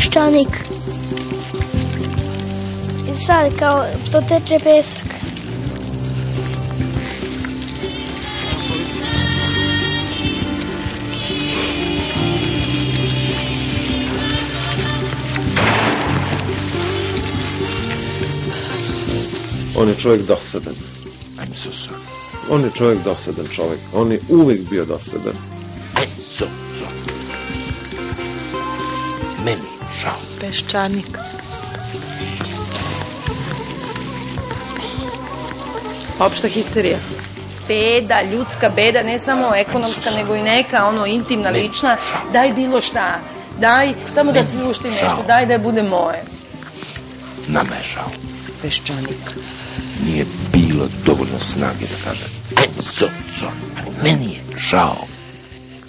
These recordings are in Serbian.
peščanik. I sad kao što teče pesak. On je čovjek dosadan. I'm so sorry. On je čovjek dosadan čovjek. On je uvijek bio dosadan. Peščanik. Opšta histerija. Beda, ljudska beda, ne samo ekonomska, nego i neka, ono, intimna, lična. Daj bilo šta. Daj, samo da se ušti nešto. Daj da bude moje. Nama je žao. Peščanik. Nije bilo dovoljno snage da kaže I'm so sorry. Meni je žao.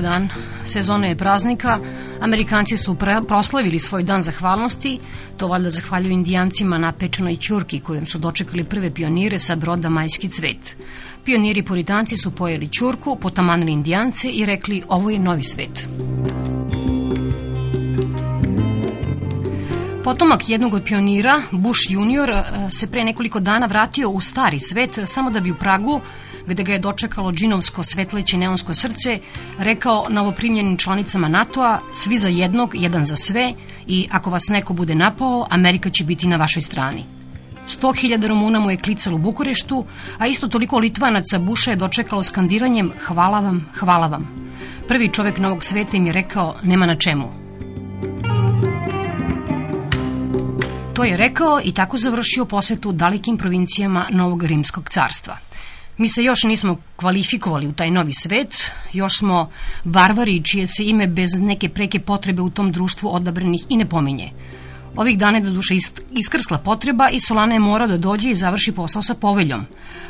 Dobar dan. Sezona je praznika. Amerikanci su proslavili svoj dan zahvalnosti. To valjda zahvaljuju indijancima na pečenoj ćurki kojom su dočekali prve pionire sa broda Majski cvet. Pioniri puritanci su pojeli ćurku, potamanili indijance i rekli ovo je novi svet. Potomak jednog od pionira, Bush junior, eh, se pre nekoliko dana vratio u stari svet samo da bi u Pragu gde ga je dočekalo džinovsko svetleće neonsko srce, rekao novoprimljenim članicama NATO-a, svi za jednog, jedan za sve i ako vas neko bude napao, Amerika će biti na vašoj strani. 100.000 Rumuna mu je klicalo u Bukureštu, a isto toliko Litvanaca Buša je dočekalo skandiranjem hvala vam, hvala vam. Prvi čovek novog sveta im je rekao nema na čemu. To je rekao i tako završio posetu dalekim provincijama Novog Rimskog carstva. Mi se još nismo kvalifikovali u taj novi svet, još smo barvari čije se ime bez neke preke potrebe u tom društvu odabranih i ne pominje. Ovih dana je do duše iskrsla potreba i Solana je morao da dođe i završi posao sa poveljom.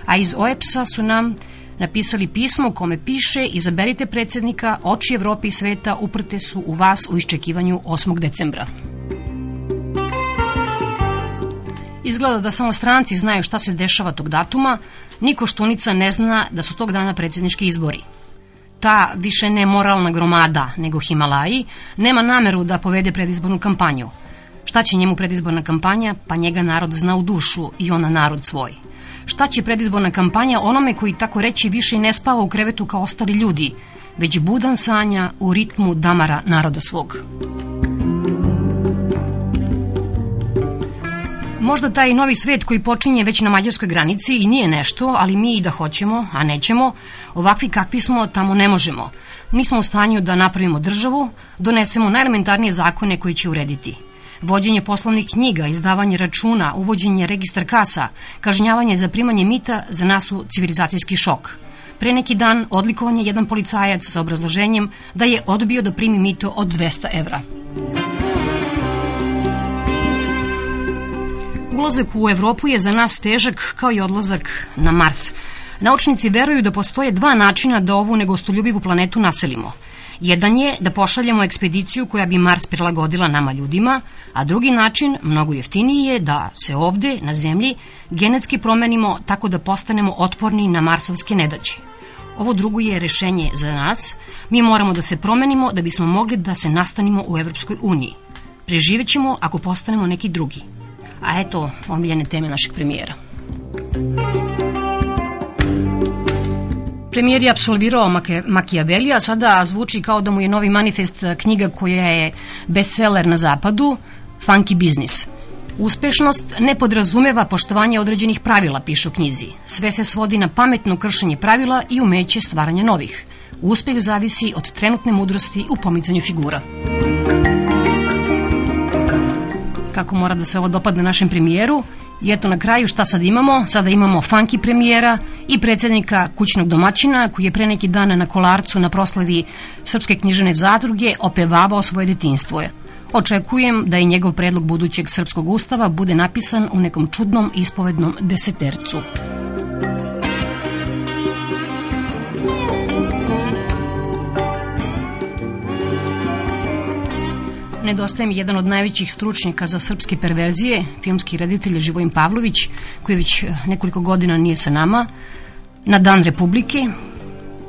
A iz OEPS-a su nam napisali pismo u kome piše izaberite predsednika, oči Evrope i sveta uprte su u vas u iščekivanju 8. decembra. Izgleda da samo stranci znaju šta se dešava tog datuma, niko štunica ne zna da su tog dana predsjednički izbori. Ta više ne moralna gromada nego Himalaji nema nameru da povede predizbornu kampanju. Šta će njemu predizborna kampanja? Pa njega narod zna u dušu i ona narod svoj. Šta će predizborna kampanja onome koji tako reći više ne spava u krevetu kao ostali ljudi, već budan sanja u ritmu damara naroda svog. Možda taj novi svet koji počinje već na mađarskoj granici i nije nešto, ali mi i da hoćemo, a nećemo, ovakvi kakvi smo tamo ne možemo. Nismo u stanju da napravimo državu, donesemo najelementarnije zakone koji će urediti. Vođenje poslovnih knjiga, izdavanje računa, uvođenje registar kasa, kažnjavanje za primanje mita za nas su civilizacijski šok. Pre neki dan odlikovan je jedan policajac sa obrazloženjem da je odbio da primi mito od 200 evra. Ulazak u Evropu je za nas težak kao i odlazak na Mars. Naučnici veruju da postoje dva načina da ovu negostoljubivu planetu naselimo. Jedan je da pošaljemo ekspediciju koja bi Mars prilagodila nama ljudima, a drugi način, mnogo jeftiniji je da se ovde, na Zemlji, genetski promenimo tako da postanemo otporni na marsovske nedaće. Ovo drugo je rešenje za nas. Mi moramo da se promenimo da bismo mogli da se nastanimo u Evropskoj uniji. Preživećemo ako postanemo neki drugi. A eto, omiljene teme našeg premijera. Premijer je absolvirao Machiavelli, a sada zvuči kao da mu je novi manifest knjiga koja je bestseller na zapadu, Funky Business. Uspešnost ne podrazumeva poštovanje određenih pravila, piše u knjizi. Sve se svodi na pametno kršenje pravila i umeće stvaranja novih. Uspeh zavisi od trenutne mudrosti u pomicanju figura kako mora da se ovo dopadne našem premijeru. I eto na kraju šta sad imamo? Sada imamo funky premijera i predsednika kućnog domaćina koji je pre neki dan na Kolarcu na proslavi Srpske knjižene zadruge opevavao svoje detinstvo. Očekujem da i njegov predlog budućeg srpskog ustava bude napisan u nekom čudnom ispovednom desetercu. Nedostaje mi jedan od najvećih stručnjaka za srpske perverzije, filmski reditelj Živojin Pavlović, koji već nekoliko godina nije sa nama. Na Dan Republike,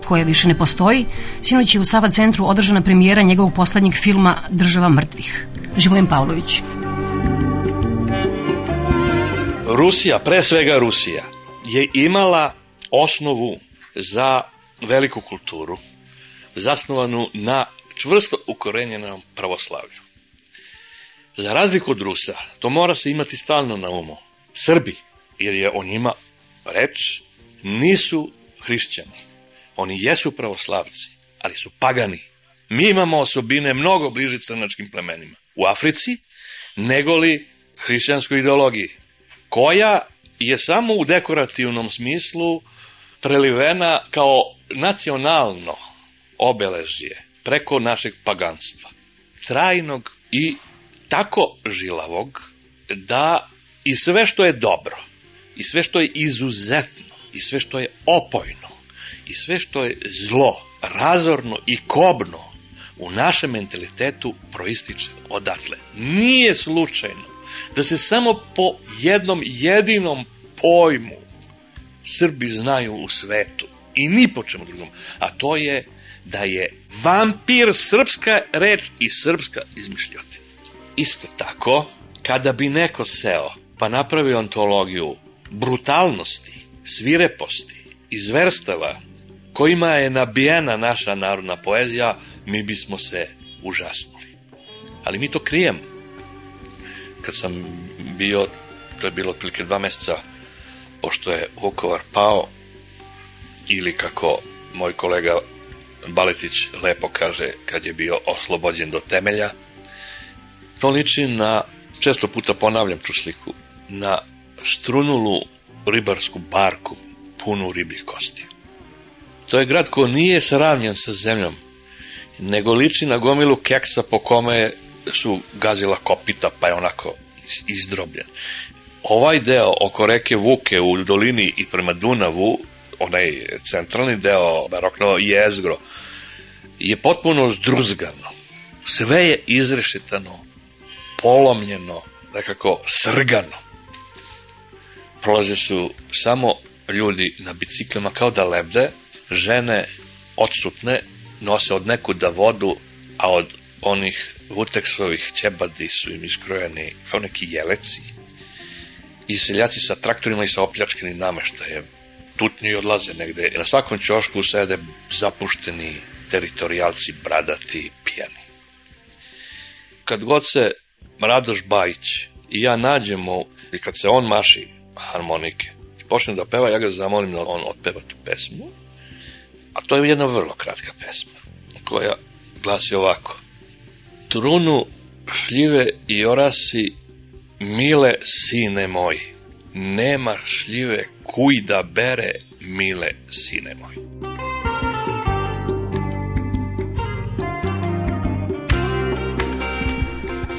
koja više ne postoji, sinoć je u Sava centru održana premijera njegovog poslednjeg filma Država mrtvih. Živojin Pavlović. Rusija, pre svega Rusija, je imala osnovu za veliku kulturu, zasnovanu na čvrsto ukorenjenom pravoslavlju. Za razliku od Rusa, to mora se imati stalno na umu. Srbi, jer je o njima reč, nisu hrišćani. Oni jesu pravoslavci, ali su pagani. Mi imamo osobine mnogo bliže crnačkim plemenima u Africi, nego li hrišćanskoj ideologiji, koja je samo u dekorativnom smislu prelivena kao nacionalno obeležje preko našeg paganstva. Trajnog i tako žilavog da i sve što je dobro, i sve što je izuzetno, i sve što je opojno, i sve što je zlo, razorno i kobno u našem mentalitetu proističe odatle. Nije slučajno da se samo po jednom jedinom pojmu Srbi znaju u svetu i ni po čemu drugom, a to je da je vampir srpska reč i srpska izmišljotina. Isto tako, kada bi neko seo pa napravio antologiju brutalnosti, svireposti, izverstava kojima je nabijena naša narodna poezija, mi bismo se užasnuli. Ali mi to krijemo. Kad sam bio, to je bilo otprilike dva meseca, pošto je Vukovar pao, ili kako moj kolega Baletić lepo kaže kad je bio oslobođen do temelja, to liči na, često puta ponavljam tu sliku, na strunulu ribarsku barku punu ribih kostiju. To je grad ko nije sravnjen sa zemljom, nego liči na gomilu keksa po kome su gazila kopita, pa je onako izdrobljen. Ovaj deo oko reke Vuke u dolini i prema Dunavu, onaj centralni deo, barokno jezgro, je potpuno zdruzgano. Sve je izrešetano, polomljeno, nekako srgano. Prolaze su samo ljudi na biciklima kao da lebde, žene odsutne, nose od nekuda vodu, a od onih vuteksovih ćebadi su im iskrojeni kao neki jeleci. I seljaci sa traktorima i sa opljačkenim nameštajem tutnju i odlaze negde. Na svakom ćošku sede zapušteni teritorijalci, bradati, pijani. Kad god se Radoš Bajić i ja nađemo, i kad se on maši harmonike i počne da peva, ja ga zamolim da on otpeva tu pesmu, a to je jedna vrlo kratka pesma, koja glasi ovako. Trunu šljive i orasi, mile sine moji, nema šljive kuj da bere, mile sine moji.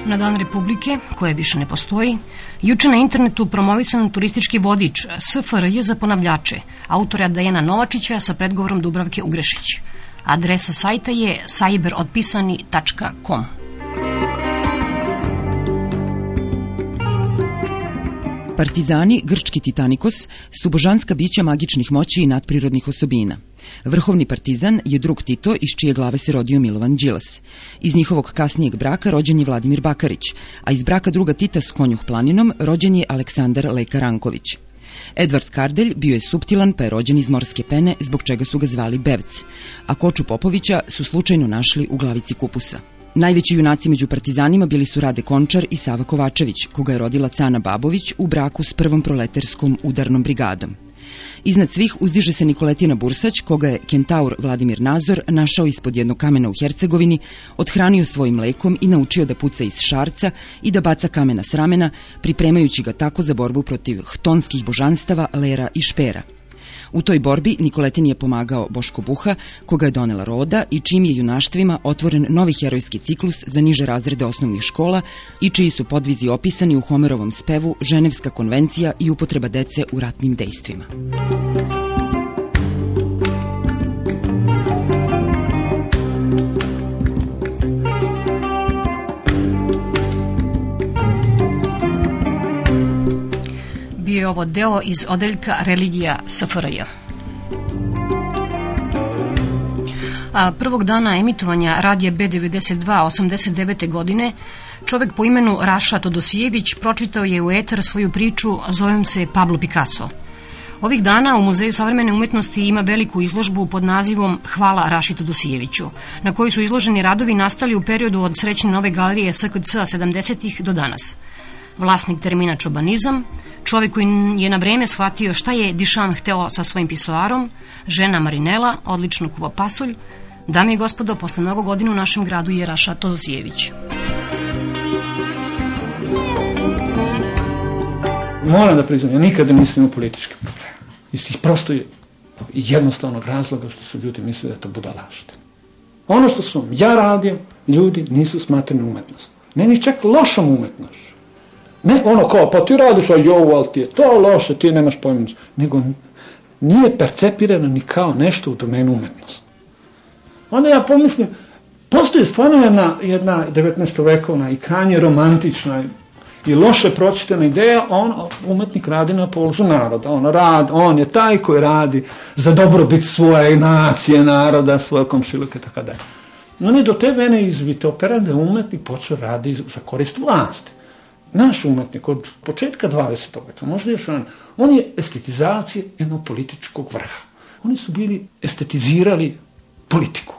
Na Dan Republike, koja više ne postoji, juče na internetu promovisan turistički vodič SFRJ za ponavljače, autora Dajena Novačića sa predgovorom Dubravke Ugrešić. Adresa sajta je cyberodpisani.com. Partizani, grčki Titanikos, su božanska bića magičnih moći i nadprirodnih osobina. Vrhovni partizan je drug Tito iz čije glave se rodio Milovan Đilas. Iz njihovog kasnijeg braka rođen je Vladimir Bakarić, a iz braka druga Tita s Konjuh planinom rođen je Aleksandar Leka Ranković. Edvard Kardelj bio je suptilan pa je rođen iz morske pene zbog čega su ga zvali Bevc, a Koču Popovića su slučajno našli u glavici kupusa. Najveći junaci među partizanima bili su Rade Končar i Sava Kovačević, koga je rodila Cana Babović u braku s prvom proleterskom udarnom brigadom. Iznad svih uzdiže se Nikoletina Bursać, koga je kentaur Vladimir Nazor našao ispod jednog kamena u Hercegovini, odhranio svojim lekom i naučio da puca iz šarca i da baca kamena s ramena, pripremajući ga tako za borbu protiv htonskih božanstava Lera i Špera. U toj borbi Nikoletin je pomagao Boško Buha, koga je donela roda i čim je junaštvima otvoren novi herojski ciklus za niže razrede osnovnih škola i čiji su podvizi opisani u Homerovom spevu Ženevska konvencija i upotreba dece u ratnim dejstvima. Bio je ovo deo iz odeljka Religija SFRJ. A prvog dana emitovanja radija B92 89. godine čovek po imenu Raša Todosijević pročitao je u eter svoju priču Zovem se Pablo Picasso. Ovih dana u Muzeju savremene umetnosti ima veliku izložbu pod nazivom Hvala Raši Todosijeviću, na kojoj su izloženi radovi nastali u periodu od srećne nove galerije SKC 70. do danas. Vlasnik termina čobanizam, čovek koji je na vreme shvatio šta je Dišan hteo sa svojim pisoarom, žena Marinela, odlično kuva pasulj, Dame i gospodo, posle mnogo godina u našem gradu je Raša Todosijević. Moram da priznam, ja nikada nisam imao političke probleme. Iz prosto jednostavnog razloga što su ljudi mislili da je to budalašte. Ono što sam ja radio, ljudi nisu smatrani umetnost. Ne ni čak lošom umetnošću. Ne ono kao, pa ti radiš, a jo, ali ti je to loše, ti nemaš pojma. Nego nije percepirano ni kao nešto u domenu umetnosti. Onda ja pomislim, postoji stvarno jedna, jedna 19. vekovna i krajnje romantična i loše pročitana ideja, on, umetnik radi na polzu naroda. On, rad, on je taj koji radi za dobrobit svoje nacije, naroda, svoje komšiluke, tako da. On je do te vene izvite opera da umetnik počeo radi za korist vlasti. Naš umetnik od početka 20. veka, možda još on, on je estetizacija jednog političkog vrha. Oni su bili estetizirali politiku.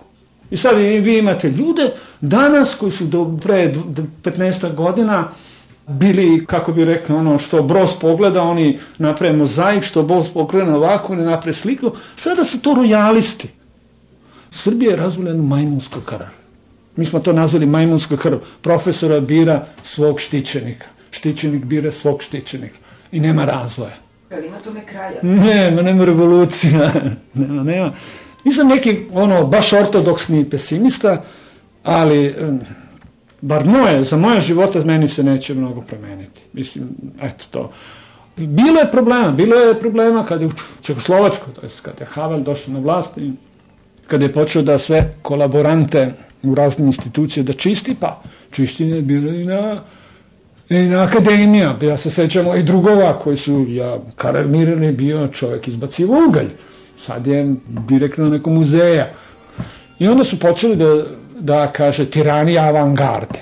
I sad vi imate ljude danas koji su do pre 15 godina bili, kako bi rekli, ono što Bros pogleda, oni naprave mozaik, što Bros pogleda ovako, oni naprave sliku. Sada su to rojalisti. Srbija je razvila jednu majmunsku. Mi smo to nazvali majmunska krv. Profesora bira svog štićenika. Štićenik bira svog štićenika. I nema razvoja. Ali ima tome kraja? Nema, nema revolucija. nema, nema. Nisam neki, ono, baš ortodoksni pesimista, ali bar moje, za moje živote meni se neće mnogo promeniti. Mislim, eto to. Bilo je problema, bilo je problema kada je u Čekoslovačkoj, to je kada je Havel došao na vlast i kada je počeo da sve kolaborante u raznim institucije da čisti, pa čišćenje je bilo i na, i na akademija. Ja se sećamo i drugova koji su, ja, Karar Mirel je bio čovjek izbacivo ugalj. Sad je direktno neko muzeja. I onda su počeli da, da kaže, tiranija avangarde.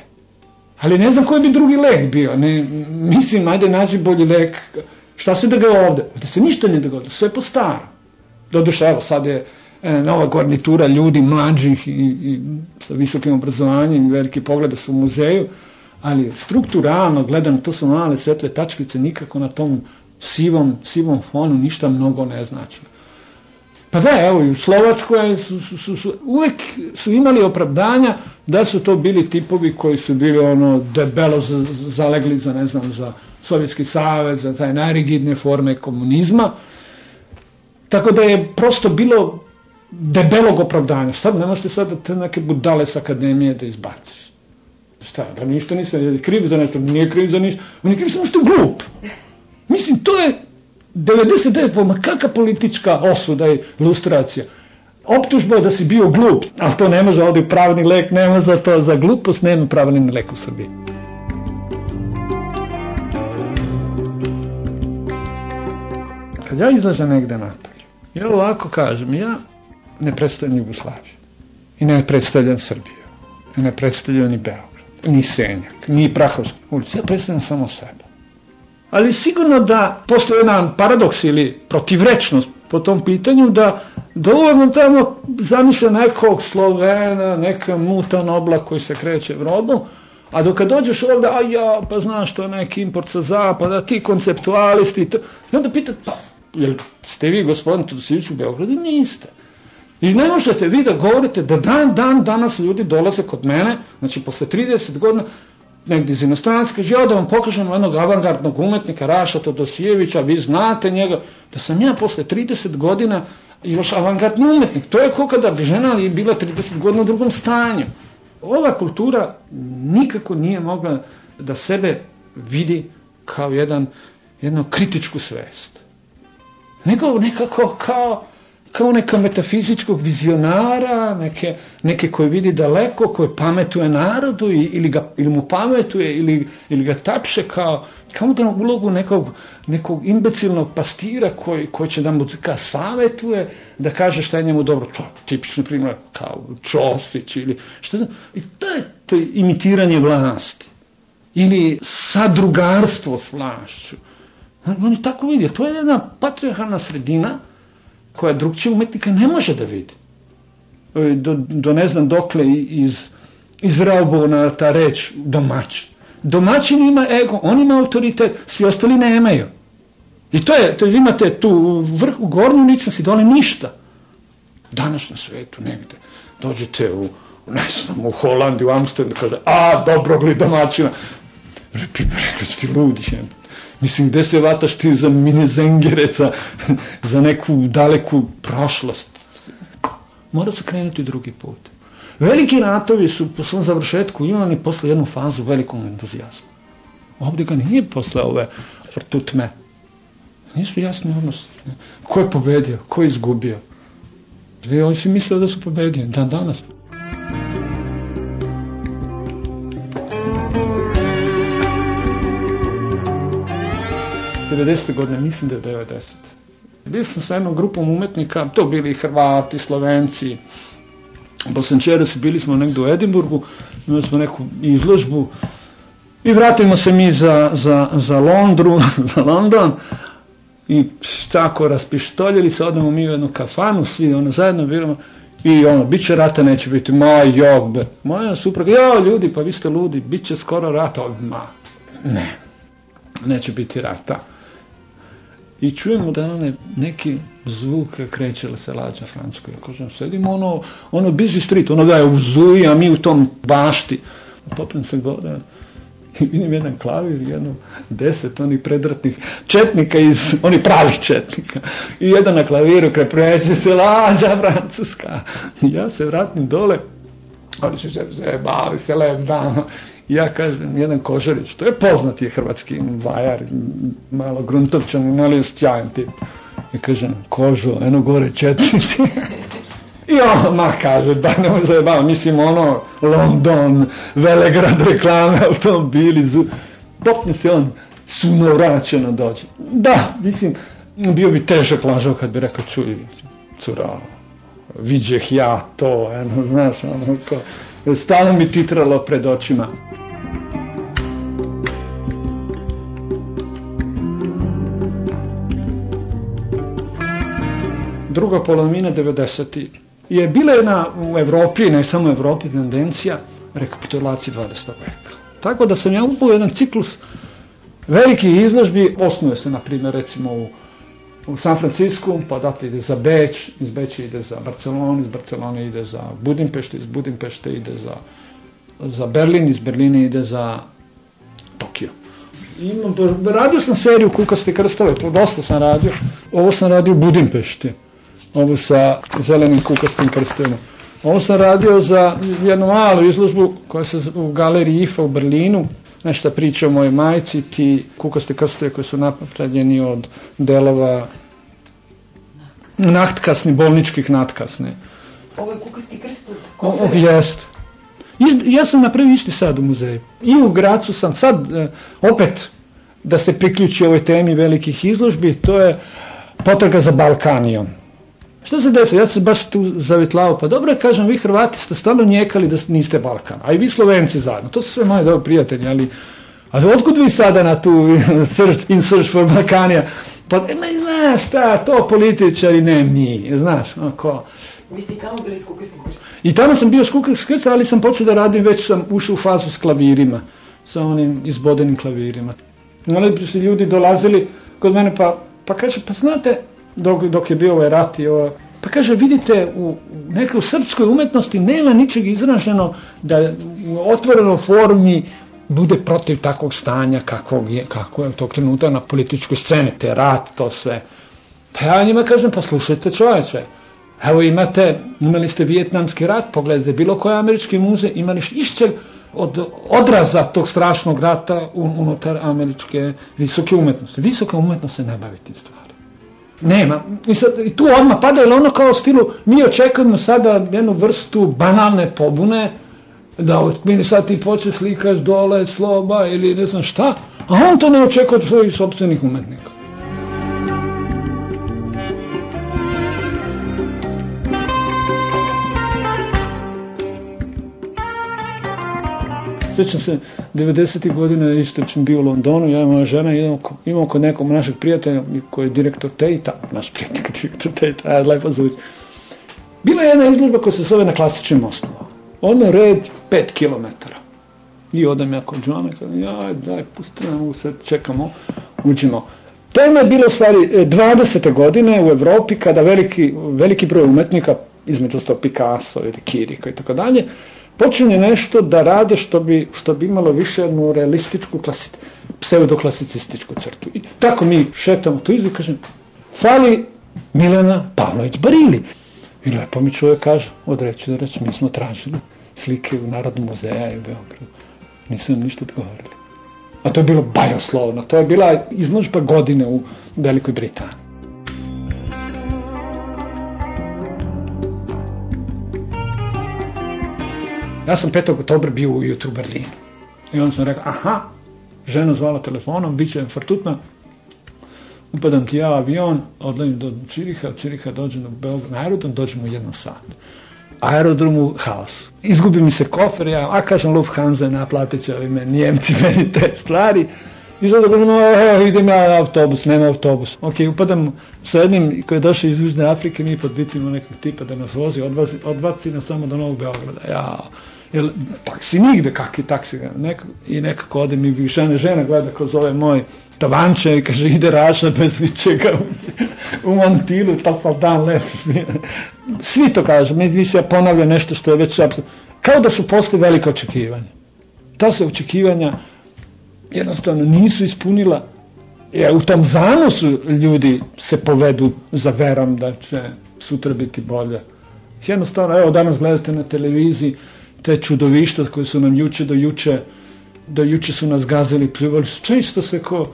Ali ne znam koji bi drugi lek bio. Ne, mislim, ajde nađi bolji lek. Šta se da ga ovde? Da se ništa ne dogodilo, sve po staro. Doduše, evo, sad je nova garnitura ljudi mlađih i, i sa visokim obrazovanjem i veliki pogleda su u muzeju, ali strukturalno gledano, to su male svetle tačkice, nikako na tom sivom, sivom fonu ništa mnogo ne znači. Pa da, evo, i u Slovačkoj su, su, su, su, uvek su imali opravdanja da su to bili tipovi koji su bili ono debelo za, zalegli za, ne znam, za Sovjetski savez, za taj najrigidne forme komunizma. Tako da je prosto bilo debelog opravdanja. Sad ne možete sad da te neke budale s akademije da izbaciš. Šta, da ništa nisam kriv za nešto, nije kriv za ništa, on je kriv samo što je glup. Mislim, to je 99, ma kakva politička osuda i ilustracija. Optužba je da si bio glup, ali to ne može ovdje pravni lek, nema za to, za glupost nema pravni lek u Srbiji. Kad ja izlažem negde napolje, ja ovako kažem, ja ne predstavljam Jugoslaviju i ne predstavljam Srbiju, i ne predstavljam ni Beograd, ni Senjak, ni Prahovsku ulicu, ja predstavljam samo sebe. Ali sigurno da postoje jedan paradoks ili protivrečnost po tom pitanju da dovoljno tamo zamišlja nekog Slovena, neka mutan oblak koji se kreće Evropom, a dok kad dođeš ovde, a ja, pa znaš, to neki import sa zapada, ti konceptualisti, to, i onda pitat, pa, jel ste vi gospodin Tudosivić u Beogradu? Niste. I ne možete vi da govorite da dan, dan, danas ljudi dolaze kod mene, znači posle 30 godina, negdje iz inostranstva, kaže, ja da vam pokažem jednog avangardnog umetnika, Raša Todosijevića, vi znate njega, da sam ja posle 30 godina još avangardni umetnik. To je kao kada bi žena bila 30 godina u drugom stanju. Ova kultura nikako nije mogla da sebe vidi kao jedan, jednu kritičku svest. Nego nekako kao kao neka metafizičkog vizionara, neke, neke koji vidi daleko, koji pametuje narodu ili, ga, ili mu pametuje ili, ili ga tapše kao, kao da ulogu nekog, nekog imbecilnog pastira koji, koji će da mu ka savetuje, da kaže šta je njemu dobro. To tipični primjer kao Čosić ili šta znam. I to je, to je imitiranje vlasti. Ili sadrugarstvo s vlašću. Oni tako vidi. To je jedna patriarhalna sredina koja drugčije umetnika ne može da vidi. E, do, do ne znam dokle iz, iz Raubona ta reč domaćin. Domaćin ima ego, on ima autoritet, svi ostali nemaju. I to je, to imate tu vrh, u gornju ličnost i dole ništa. Danas na svetu negde dođete u, ne znam, u Holandiju, u Amsterdamu, kaže, a, dobrog li domaćina. Rekli ste ludi, jem. Mislim, gde se vataš ti za minezengereca, za neku daleku prošlost? Mora se krenuti drugi put. Veliki ratovi su po svom završetku imali posle jednu fazu velikog entuzijazma. Ovde ga nije posle ove vrtutme. Nisu jasni odnosi. Ko je pobedio, ko je izgubio. Oni svi misle da su pobedili. Da, danas. 90. godine, mislim da je 90. Bio sam sa jednom grupom umetnika, to bili Hrvati, Slovenci, Bosančeri su, bili smo negde u Edimburgu, imali smo neku izložbu i vratimo se mi za, za, za Londru, za London i tako raspištoljili se, odemo mi u jednu kafanu, svi ono zajedno biramo i ono, bit će rata, neće biti, ma jog, be. moja supruga, jo ljudi, pa vi ste ludi, bit će skoro rata, ma, ne, neće biti rata i čujemo da one neki zvuk kreće li se lađa Francuska. Ja kažem, sedimo ono, ono busy street, ono da je u Zuji, a mi u tom bašti. Popnem se gore i vidim jedan klavir, jedno deset onih predratnih četnika iz, oni pravih četnika. I jedan na klaviru kre preće se lađa Francuska. I ja se vratim dole, oni se zebali, se lep dan ja kažem, jedan Kožarić, to je poznati hrvatski vajar, malo gruntovčan, ali sjajan tip. I kažem, Kožo, eno gore četnici. I on, ma kaže, da ne može zajebava, mislim ono, London, Velegrad reklame, automobili, zu... popne se on, sunovraćeno dođe. Da, mislim, bio bi težak lažao kad bi rekao, čuj, cura, viđeh ja to, eno, znaš, ono, ko, stalno mi titralo pred očima. druga polovina 90. je bila jedna u Evropi, ne samo u Evropi, tendencija rekapitulacije 20. veka. Tako da sam ja upao jedan ciklus velikih izložbi, osnuje se, na primjer, recimo u, u San Francisku, pa dati ide za Beč, iz Beća ide za Barcelonu, iz Barcelone ide za Budimpešte, iz Budimpešte ide za, za Berlin, iz Berlina ide za Tokio. Imam, radio sam seriju Kukaste krstove, dosta sam radio. Ovo sam radio u Budimpešti ovu sa zelenim kukastim prstenom. Ovo sam radio za jednu malu izložbu koja se u galeriji IFA u Berlinu, nešto priča o mojoj majci, ti kukaste krste koji su napravljeni od delova nahtkasni, bolničkih nahtkasne. Ovo je kukasti krst od kofere? Jest. Ja sam napravio isti sad u muzeju. I u Gracu sam sad, e, opet, da se priključi ovoj temi velikih izložbi, to je potraga za Balkanijom. Šta se desilo? Ja sam baš tu zavitlao. Pa dobro, kažem, vi Hrvati ste stalno njekali da niste Balkan, a i vi Slovenci zajedno. To su sve moji dobri prijatelji, ali Ali otkud vi sada na tu search, in search for Balkanija? Pa, ne, znaš šta, to političari, ne mi, znaš, ako... Vi ste tamo bili s? I tamo sam bio s kukastim krstom, ali sam počeo da radim, već sam ušao u fazu s klavirima, sa onim izbodenim klavirima. Oni su ljudi dolazili kod mene, pa, pa kaže, pa znate, dok, dok je bio ovaj rat i ovo, pa kaže, vidite, u nekoj srpskoj umetnosti nema ničeg izraženo da u otvorenoj formi bude protiv takvog stanja kakvog je, kako je tog trenutka na političkoj sceni, te rat, to sve. Pa ja njima kažem, poslušajte čoveče, evo imate, imali ste vijetnamski rat, pogledajte bilo koji američki muze, imali išće od odraza tog strašnog rata unutar američke visoke umetnosti. Visoka umetnost se ne bavi tim stvari. Nema. I, sad, I tu odmah pada, ili ono kao stilu, mi očekujemo sada jednu vrstu banalne pobune, da od sad ti počeš slikaš dole, sloba ili ne znam šta, a on to ne očekuje od svojih sobstvenih umetnika. Sjećam se, 90. godina isto sam bio u Londonu, ja i moja žena idemo, imamo kod nekog našeg prijatelja koji je direktor Tejta, naš prijatelj direktor Tejta, a lepo zvuči. Bila je jedna izložba koja se zove na klasičnim osnovama. Ono red 5 km. I odem ja kod Johna, kažem, ja, daj, pusti, mogu sad, čekamo, uđemo. Tema je bilo stvari 20. godine u Evropi kada veliki, veliki broj umetnika, između ostao Picasso ili Kiriko i tako dalje, počinje nešto da rade što bi, što bi imalo više jednu realističku, klasi, pseudoklasiциstičku crtu. I tako mi šetamo tu izdu, kažem, fali Milena Pavlović Barili. I lepo mi čovjek kaže, od reći do reći, mi smo tražili slike u Narodnom muzeja i u Beogradu. Nisu nam ništa odgovorili. A to je bilo bajoslovno. To je bila izložba godine u Velikoj Britaniji. Ja sam 5. oktobra bio ujutru u Berlinu. I onda sam rekao, aha, žena zvala telefonom, bit će fartutna, upadam ti ja avion, odlazim do Ciriha, od Ciriha dođem do Beograd, na aerodrom, dođem u jedan sat. Aerodromu haos. Izgubi mi se kofer, ja, a kažem Lufthansa, naplatit će me, Njemci meni te stvari. I sada kažem, oh, idem ja na autobus, nema autobus. Ok, upadam sa jednim koji je došao iz Južne Afrike, mi podbitimo nekog tipa da nas vozi, odvazi, odbaci nas samo do Novog Beograda. Ja, Jer taksi nigde, kakvi taksi, nekako, i nekako ode mi žena, žena gleda kroz ove moje tavanče i kaže ide Raša bez ničega u mantilu, takav dan lep. Svi to kažu, mi više ponavlja nešto što je već kao da su posle velike očekivanja. Ta se očekivanja jednostavno nisu ispunila jer u tom zanosu ljudi se povedu za verom da će sutra biti bolje. Jednostavno, evo danas gledate na televiziji te čudovišta koje su nam juče do juče do juče su nas gazili, pljuvali, sve isto se ko,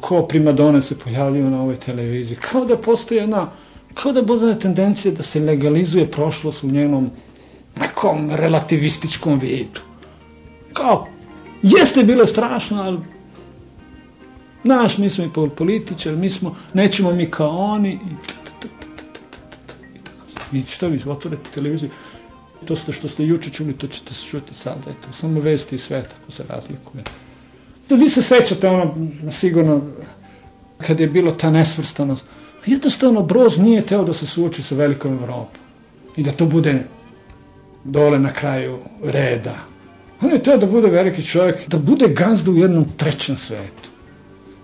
ko primadone se pojavljuju na ovoj televiziji. Kao da postoji jedna, kao da bude tendencija da se legalizuje prošlost u njenom nekom relativističkom vidu. Kao, jeste bilo strašno, ali naš, mi smo i političari, mi smo, nećemo mi kao oni i i što vi otvorite televiziju To ste što ste juče čuli, to ćete se čuti sad. Eto, samo vesti i sve tako se razlikuje. Vi se sećate ono, sigurno, kad je bilo ta nesvrstanost. Jednostavno, Broz nije teo da se suoči sa velikom Evropom. I da to bude dole na kraju reda. On je teo da bude veliki čovjek, da bude gazda u jednom trećem svetu.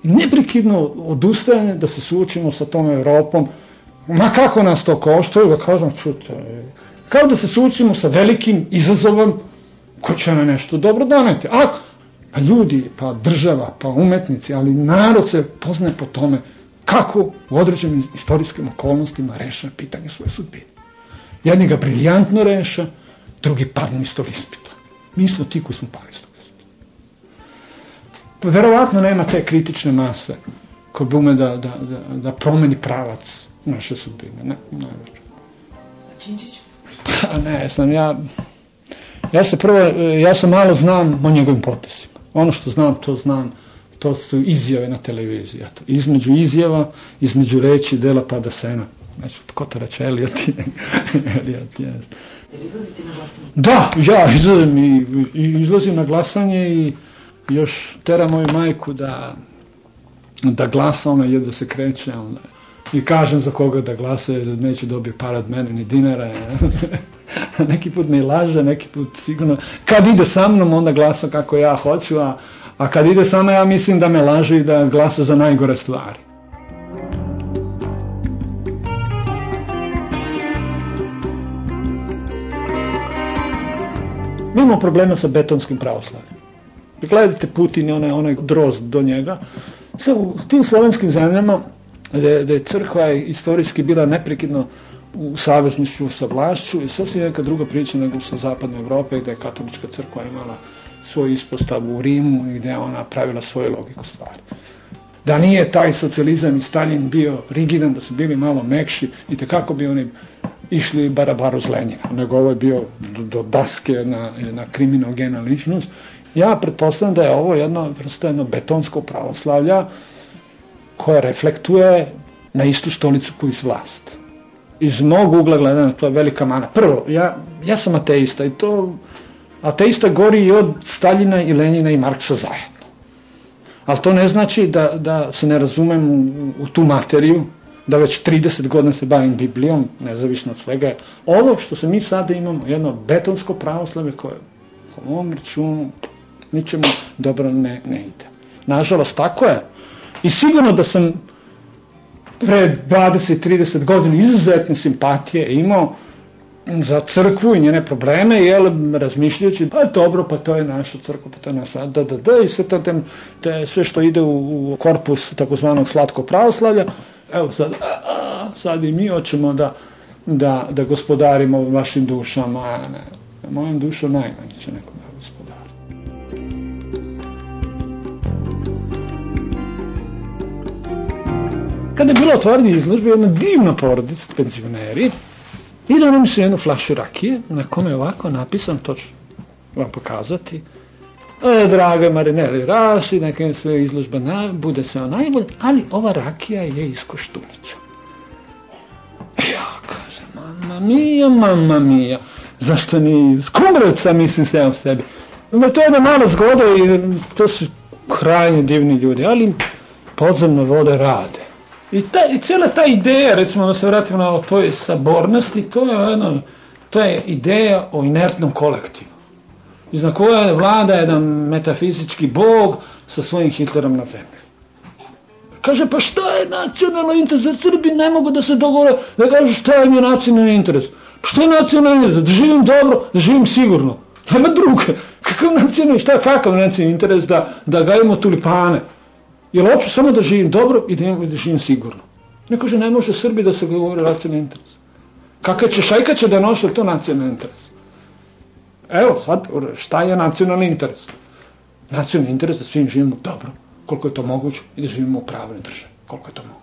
I neprekidno odustajanje da se suočimo sa tom Evropom, ma kako nas to koštaju, da kažem, čute, Kao da se suočimo sa velikim izazovom koji će na nešto dobro doneti. A, pa ljudi, pa država, pa umetnici, ali narod se poznaje po tome kako u određenim istorijskim okolnostima reša pitanje svoje sudbine. Jedni ga briljantno reša, drugi padnu iz tog ispita. Mi smo ti koji smo pali iz tog ispita. Pa verovatno nema te kritične mase koja bi ume da, da, da, da promeni pravac naše sudbine. Ne, ne. Činčić? Pa ne znam, ja, ja se prvo, ja sam malo znam o njegovim potesima. Ono što znam, to znam, to su izjave na televiziji. Eto. Između izjava, između reći, dela pada sena. Znači, ko to reče, Eliot? Eliot, jes. Izlazite na glasanje? Da, ja izlazim, i, i, izlazim na glasanje i još tera moju majku da da glasa, ona je da se kreće, onda i kažem za koga da glasa, da neće dobije para od mene, ni dinara. neki put me laže, neki put sigurno. Kad ide sa mnom, onda glasa kako ja hoću, a, a kad ide sama, ja mislim da me laže i da glasa za najgore stvari. Mi imamo problema sa betonskim pravoslavljem. Gledajte Putin i onaj, onaj drozd do njega. Sve u tim slovenskim zemljama gde, gde je crkva istorijski bila neprekidno u saveznišću sa vlašću i sasvim neka druga priča nego sa zapadne Evrope gde je katolička crkva imala svoju ispostavu u Rimu i gde ona pravila svoju logiku stvari. Da nije taj socijalizam i Stalin bio rigidan, da su bili malo mekši i tekako bi oni išli barabaru z Lenjina, nego ovo je bio do, do daske na, na kriminogena ličnost. Ja pretpostavljam da je ovo jedno vrsta jedno betonsko pravoslavlja koja reflektuje na istu stolicu koju iz vlast. Iz mog ugla gledana to je velika mana. Prvo, ja, ja sam ateista i to ateista gori i od Staljina i Lenjina i Marksa zajedno. Ali to ne znači da, da se ne razumem u, u tu materiju, da već 30 godina se bavim Biblijom, nezavisno od svega. Ovo što se mi sada imamo, jedno betonsko pravoslave koje po mom računu ničemu dobro ne, ne ide. Nažalost, tako je. I sigurno da sam pre 20-30 godina izuzetne simpatije imao za crkvu i njene probleme, jel, razmišljajući, pa dobro, pa to je naša crkva, pa to je naša, da, da, da, i sve, to, te, te, sve što ide u, u korpus takozvanog slatko pravoslavlja, evo sad, a, a, sad i mi hoćemo da, da, da gospodarimo vašim dušama, ne, mojom dušom najmanje će neko Kada je bilo otvaranje izložbe, jedna divna porodica, penzioneri, i da nam su jednu flašu rakije, na kome je ovako napisan, to ću vam pokazati, e, draga Marineli Rasi, neka je sve izložba na, bude sve najbolje, ali ova rakija je iz Koštunića. Ja, kaže, mama mija, mama mija, zašto ni iz Kumrovca, mislim se ja u sebi. Ma to je jedna mala zgoda i to su krajnje divni ljudi, ali podzemne vode rade. I, ta, i cijela ta ideja, recimo da se vratimo na toj sabornosti, to je, jedno, to je ideja o inertnom kolektivu. Iznad koja vlada jedan metafizički bog sa svojim Hitlerom na zemlji. Kaže, pa šta je nacionalno interes? Za Srbi ne mogu da se dogovore da kažu šta je mi nacionalni interes. Pa šta je nacionalni interes? Da živim dobro, da živim sigurno. Nema druge. Kakav nacionalni, šta, kakav nacionalni interes da, da gajimo tulipane? Jer hoću samo da živim dobro i da, da živim sigurno. Ne kaže, ne može Srbi da se govore nacionalni interes. Kakav će šajka će da noše to nacionalni interes? Evo, sad, šta je nacionalni interes? Nacionalni interes da svim živimo dobro, koliko je to moguće, i da živimo u pravoj državi, koliko je to moguće.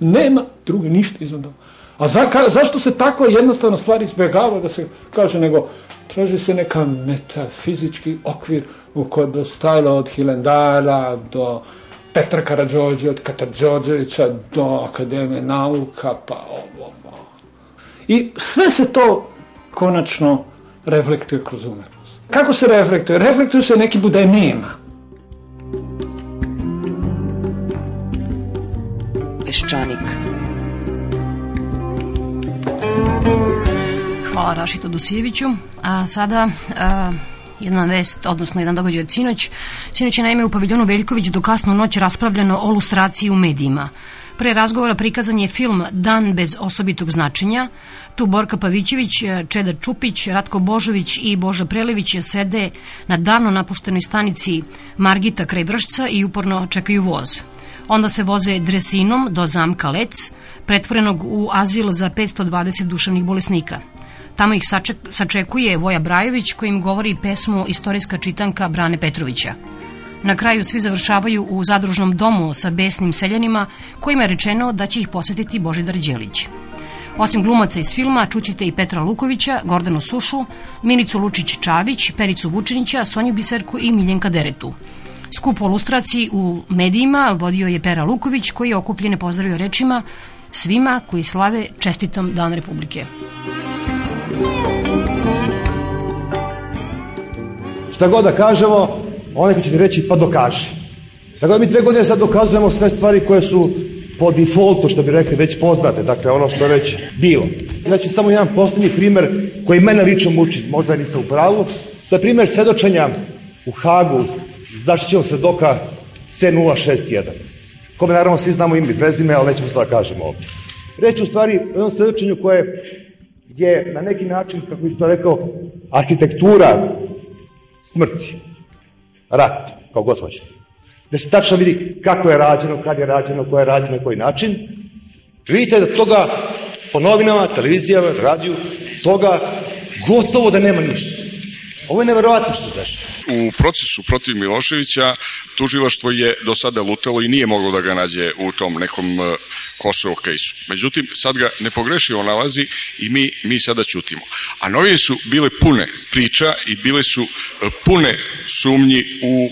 Nema druge ništa izvan toga. A za, ka, zašto se tako jednostavno stvari izbjegava da se kaže, nego traži se neka metafizički okvir u kojem bi stajalo od Hilendara do Petra Karadžođe, od Katarđođevića do Akademije nauka, pa ovo, ovo. I sve se to konačno reflektuje kroz umetnost. Kako se reflektuje? Reflektuje se neki budaj nema. Peščanik. Hvala Rašitu Dosijeviću. A sada a, jedna vest, odnosno jedan događaj od sinoć. Sinoć je naime u paviljonu Veljković do kasnu noć raspravljeno o lustraciji u medijima. Pre razgovora prikazan je film Dan bez osobitog značenja. Tu Borka Pavićević, Čeda Čupić, Ratko Božović i Boža Prelević sede na davno napuštenoj stanici Margita kraj Vršca i uporno čekaju voz. Onda se voze dresinom do zamka Lec, pretvorenog u azil za 520 duševnih bolesnika. Tamo ih saček, sačekuje Voja Brajović kojim govori pesmu istorijska čitanka Brane Petrovića. Na kraju svi završavaju u zadružnom domu sa besnim seljanima kojima je rečeno da će ih posetiti Božidar Đelić. Osim glumaca iz filma, čućete i Petra Lukovića, Gordanu Sušu, Milicu Lučić-Čavić, Pericu Vučinića, Sonju Biserku i Miljenka Deretu. Skup o lustraciji u medijima vodio je Pera Luković koji je okupljene pozdravio rečima svima koji slave čestitom Dan Republike. Šta god da kažemo, onaj će ti reći pa dokaži. Tako da mi dve godine sad dokazujemo sve stvari koje su po defaultu, što bi rekli, već poznate, dakle ono što je već bilo. Znači, samo jedan poslednji primer koji mene lično muči, možda nisam u pravu, to je primer svedočenja u Hagu Dašićevog svedoka C061, kome naravno svi znamo ime i prezime, ali nećemo to da kažemo ovdje. Reč u stvari o jednom svedočenju koje je na neki način, kako bih to rekao, arhitektura smrti. rat, kao god hoćete. Da se tačno vidi kako je rađeno, kad je rađeno, ko je rađeno, na koji način. Vidite da toga po novinama, televizijama, radiju, toga gotovo da nema ništa. Ovo je neverovatno što dešava. U procesu protiv Miloševića tužilaštvo je do sada lutalo i nije moglo da ga nađe u tom nekom e, Kosovo kejsu. Međutim, sad ga nepogrešivo nalazi i mi, mi sada ćutimo. A novine su bile pune priča i bile su e, pune sumnji u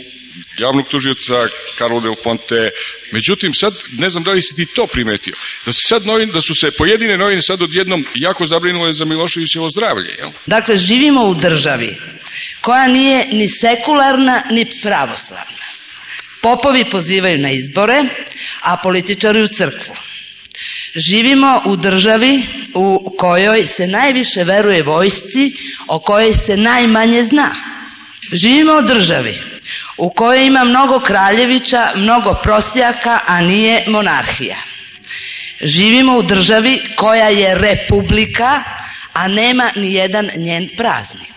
javnog tužioca Karlo Del Ponte. Međutim, sad ne znam da li si ti to primetio, da, se sad novin, da su se pojedine novine sad odjednom jako zabrinule za Miloševićevo zdravlje. Jel? Dakle, živimo u državi koja nije ni sekularna ni pravoslavna. Popovi pozivaju na izbore, a političari u crkvu. Živimo u državi u kojoj se najviše veruje vojsci, o kojoj se najmanje zna. Živimo u državi u kojoj ima mnogo kraljevića, mnogo prosjaka, a nije monarhija. Živimo u državi koja je republika, a nema ni jedan njen praznik.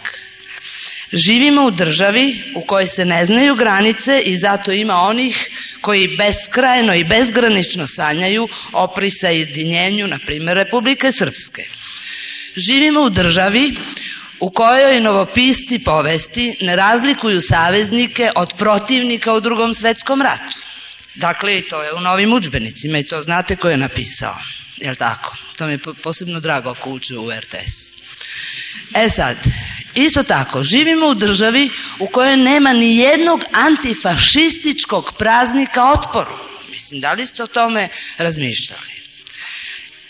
Živimo u državi u kojoj se ne znaju granice i zato ima onih koji beskrajno i bezgranično sanjaju o prisajedinjenju, na primjer, Republike Srpske. Živimo u državi u kojoj novopisci povesti ne razlikuju saveznike od protivnika u drugom svetskom ratu. Dakle, to je u novim učbenicima i to znate ko je napisao. Jel tako? To mi je posebno drago ako uče u RTS. E sad, isto tako, živimo u državi u kojoj nema ni jednog antifašističkog praznika otporu. Mislim, da li ste o tome razmišljali?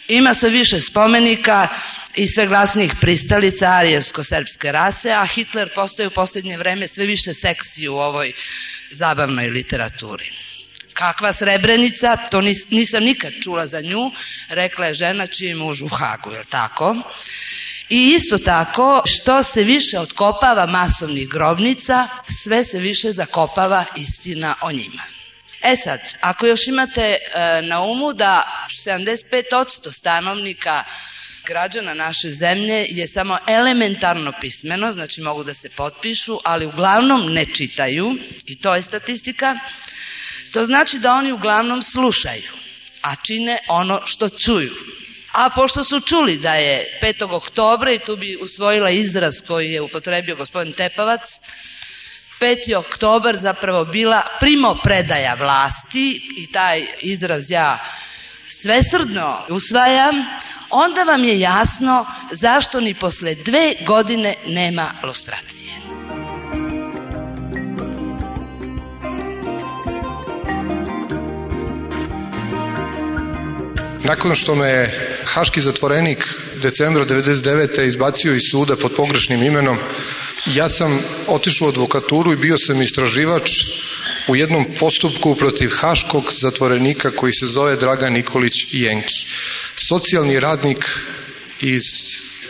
Ima sve više spomenika i sve glasnijih pristalica arijevsko-srpske rase, a Hitler postaje u posljednje vreme sve više seksi u ovoj zabavnoj literaturi. Kakva srebrenica, to nisam nikad čula za nju, rekla je žena čiji muž u Hagu, je tako? I isto tako, što se više otkopava masovnih grobnica, sve se više zakopava istina o njima. E sad, ako još imate e, na umu da 75% stanovnika građana naše zemlje je samo elementarno pismeno, znači mogu da se potpišu, ali uglavnom ne čitaju, i to je statistika, to znači da oni uglavnom slušaju, a čine ono što čuju. A pošto su čuli da je 5. oktobra, i tu bi usvojila izraz koji je upotrebio gospodin Tepavac, 5. oktobar zapravo bila primo predaja vlasti i taj izraz ja svesrdno usvajam, onda vam je jasno zašto ni posle dve godine nema lustracije. Nakon što me haški zatvorenik decembra 99. izbacio iz suda pod pogrešnim imenom, ja sam otišao u advokaturu i bio sam istraživač u jednom postupku protiv haškog zatvorenika koji se zove Dragan Nikolić Jenki. Socijalni radnik iz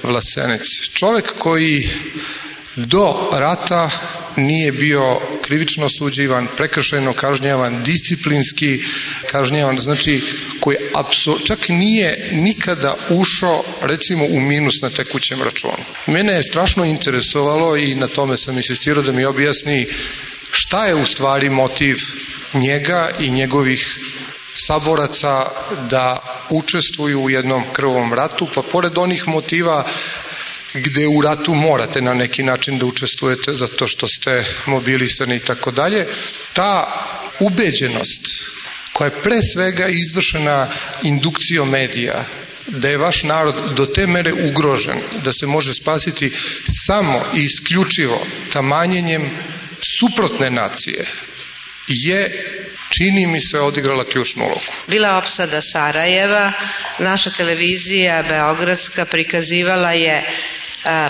Vlasenice. Čovek koji do rata nije bio krivično osuđivan, prekršajno kažnjavan, disciplinski kažnjavan, znači koji apsol, čak nije nikada ušao recimo u minus na tekućem računu. Mene je strašno interesovalo i na tome sam insistirao da mi objasni šta je u stvari motiv njega i njegovih saboraca da učestvuju u jednom krvom ratu, pa pored onih motiva gde u ratu morate na neki način da učestvujete zato što ste mobilisani i tako dalje, ta ubeđenost koja je pre svega izvršena indukcijom medija, da je vaš narod do te mere ugrožen da se može spasiti samo i isključivo tamanjenjem suprotne nacije je čini mi se odigrala ključnu ulogu. Bila opsada Sarajeva, naša televizija Beogradska prikazivala je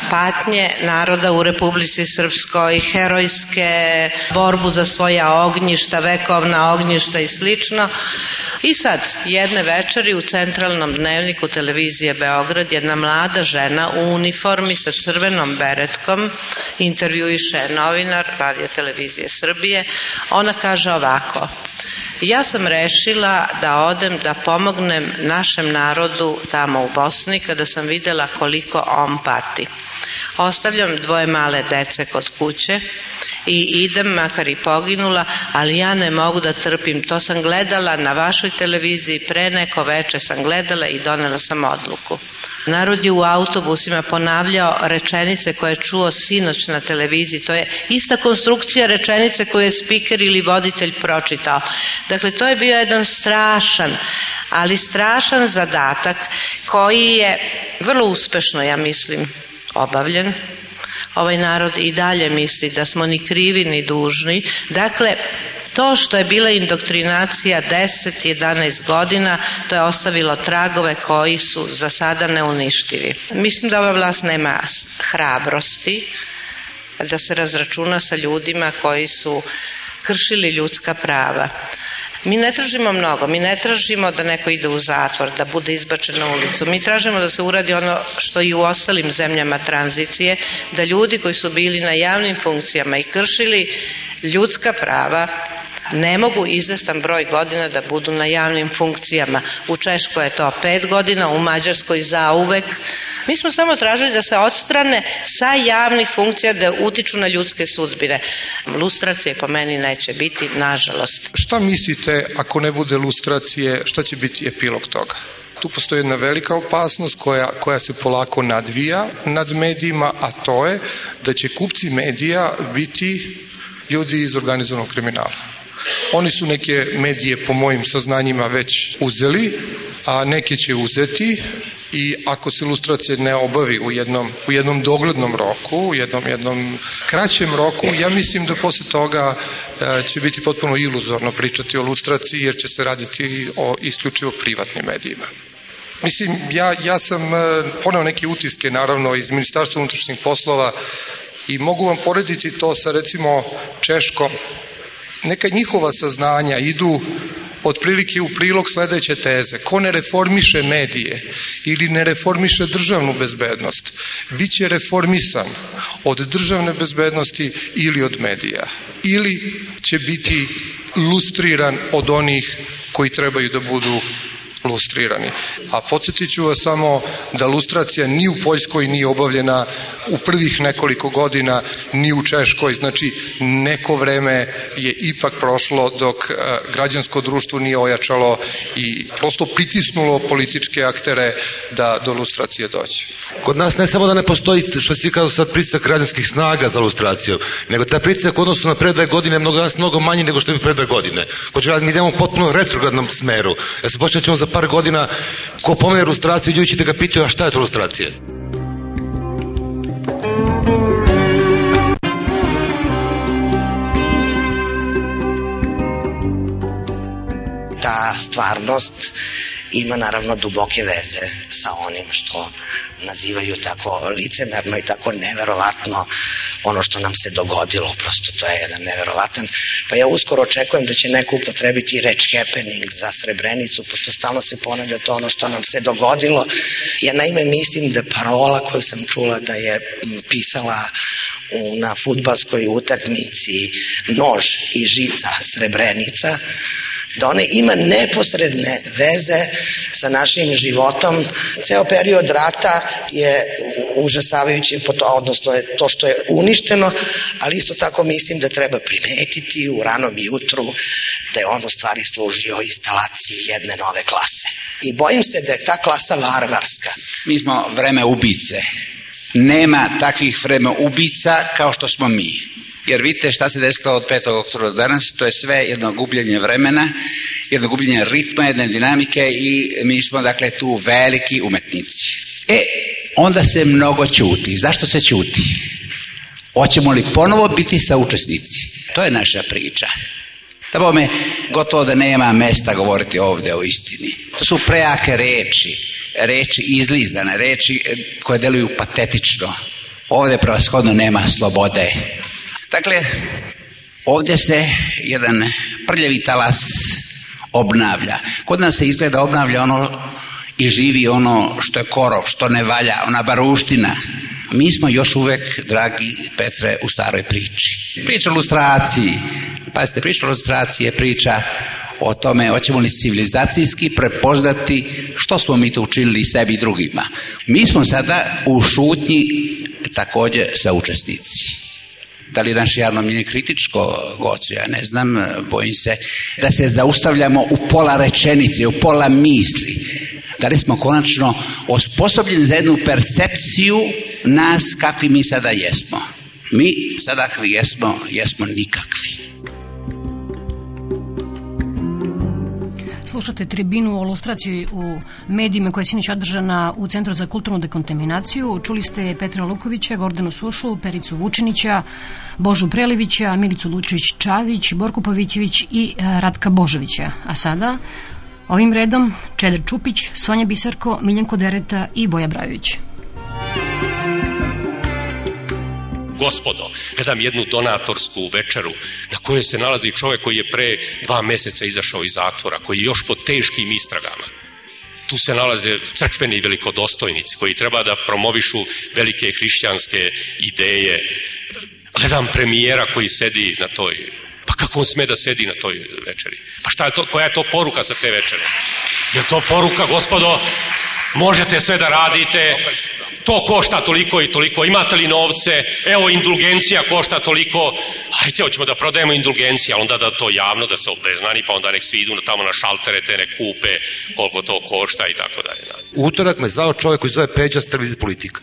patnje naroda u Republici Srpskoj, herojske borbu za svoja ognjišta, vekovna ognjišta i slično. I sad, jedne večeri u centralnom dnevniku televizije Beograd jedna mlada žena u uniformi sa crvenom beretkom intervjuiše novinar radio televizije Srbije. Ona kaže ovako, ja sam rešila da odem da pomognem našem narodu tamo u Bosni kada sam videla koliko on pati. Ostavljam dvoje male dece kod kuće i idem, makar i poginula, ali ja ne mogu da trpim. To sam gledala na vašoj televiziji, pre neko veče sam gledala i donela sam odluku. Narod je u autobusima ponavljao rečenice koje je čuo sinoć na televiziji. To je ista konstrukcija rečenice koju je spiker ili voditelj pročitao. Dakle, to je bio jedan strašan, ali strašan zadatak koji je vrlo uspešno, ja mislim, obavljen ovaj narod i dalje misli da smo ni krivi ni dužni. Dakle, to što je bila indoktrinacija 10-11 godina, to je ostavilo tragove koji su za sada neuništivi. Mislim da ova vlast nema hrabrosti da se razračuna sa ljudima koji su kršili ljudska prava. Mi ne tražimo mnogo, mi ne tražimo da neko ide u zatvor, da bude izbačen na ulicu. Mi tražimo da se uradi ono što i u ostalim zemljama tranzicije, da ljudi koji su bili na javnim funkcijama i kršili ljudska prava ne mogu izvestan broj godina da budu na javnim funkcijama. U Češkoj je to pet godina, u Mađarskoj zauvek. Mi smo samo tražili da se odstrane sa javnih funkcija da utiču na ljudske sudbine. Lustracije po meni neće biti, nažalost. Šta mislite ako ne bude lustracije, šta će biti epilog toga? Tu postoji jedna velika opasnost koja, koja se polako nadvija nad medijima, a to je da će kupci medija biti ljudi iz organizovanog kriminala. Oni su neke medije po mojim saznanjima već uzeli, a neke će uzeti i ako se ilustracija ne obavi u jednom, u jednom doglednom roku, u jednom, jednom kraćem roku, ja mislim da posle toga e, će biti potpuno iluzorno pričati o ilustraciji jer će se raditi o isključivo privatnim medijima. Mislim, ja, ja sam e, poneo neke utiske, naravno, iz Ministarstva unutrašnjih poslova i mogu vam porediti to sa, recimo, Češkom, neka njihova saznanja idu otprilike u prilog sledeće teze. Ko ne reformiše medije ili ne reformiše državnu bezbednost, bit će reformisan od državne bezbednosti ili od medija. Ili će biti lustriran od onih koji trebaju da budu lustrirani. A podsjetit ću vas samo da lustracija ni u Poljskoj nije obavljena u prvih nekoliko godina, ni u Češkoj. Znači, neko vreme je ipak prošlo dok e, građansko društvo nije ojačalo i prosto pritisnulo političke aktere da do lustracije doće. Kod nas ne samo da ne postoji, što si kao sad pritisak građanskih snaga za lustraciju, nego taj pritisak u odnosu na pre dve godine mnogo danas mnogo manji nego što je pre dve godine. Hoću mi idemo potpuno retrogradnom smeru. Ja se počećemo za par godina, ko pomene ilustraciju, ljudi ćete ga pitaju, a šta je to ilustracija? Ta stvarnost ima naravno duboke veze sa onim što nazivaju tako licemerno i tako neverovatno ono što nam se dogodilo, prosto to je jedan neverovatan. Pa ja uskoro očekujem da će neko upotrebiti reč happening za Srebrenicu, pošto stalno se ponavlja to ono što nam se dogodilo. Ja naime mislim da parola koju sam čula da je pisala na futbalskoj utakmici nož i žica Srebrenica, da ona ima neposredne veze sa našim životom. Ceo period rata je užasavajući, odnosno je to što je uništeno, ali isto tako mislim da treba primetiti u ranom jutru da je on u stvari služio instalaciji jedne nove klase. I bojim se da je ta klasa varvarska. Mi smo vreme ubice. Nema takvih vreme ubica kao što smo mi. Jer vidite šta se desilo od 5. oktobra danas, to je sve jedno gubljenje vremena, jedno gubljenje ritma, jedne dinamike i mi smo dakle tu veliki umetnici. E, onda se mnogo čuti. Zašto se čuti? Hoćemo li ponovo biti saučesnici? To je naša priča. Da bome, gotovo da nema mesta govoriti ovde o istini. To su prejake reči, reči izlizane, reči koje deluju patetično. Ovde prevashodno nema slobode. Dakle, ovdje se jedan prljavi talas obnavlja. Kod nas se izgleda obnavlja ono i živi ono što je korov, što ne valja, ona baruština. Mi smo još uvek, dragi Petre, u staroj priči. Priča o lustraciji. Pazite, priča o lustraciji je priča o tome hoćemo li civilizacijski prepoznati što smo mi to učinili sebi i drugima. Mi smo sada u šutnji takođe sa učesnici. Da li je naše javno mnjenje kritičko, Gocu, ja ne znam, bojim se da se zaustavljamo u pola rečenice, u pola misli. Da li smo konačno osposobljeni za jednu percepciju nas kakvi mi sada jesmo. Mi sada jesmo, jesmo nikakvi. Slušate tribinu o lustraciji u medijima koja je sinoć održana u Centru za kulturnu dekontaminaciju. Čuli ste Petra Lukovića, Gordanu Sušu, Pericu Vučinića, Božu Prelivića, Milicu Lučić-Čavić, Borku Pavićević i e, Ratka Božovića. A sada ovim redom Čeder Čupić, Sonja Bisarko, Miljenko Dereta i Boja Brajović. Gospodo, gledam jednu donatorsku večeru na kojoj se nalazi čovek koji je pre dva meseca izašao iz zatvora, koji je još pod teškim istragama. Tu se nalaze crkveni velikodostojnici koji treba da promovišu velike hrišćanske ideje. Gledam premijera koji sedi na toj Pa kako on sme da sedi na toj večeri? Pa šta je to, koja je to poruka za te večere? Je to poruka, gospodo, možete sve da radite, to košta toliko i toliko, imate li novce, evo indulgencija košta toliko, hajte, hoćemo da prodajemo indulgencije, onda da to javno, da se obeznani, pa onda nek svi idu tamo na šaltere, te ne kupe, koliko to košta i tako dalje. Utorak me zvao čovjek koji zove Peđa Strvizi politika.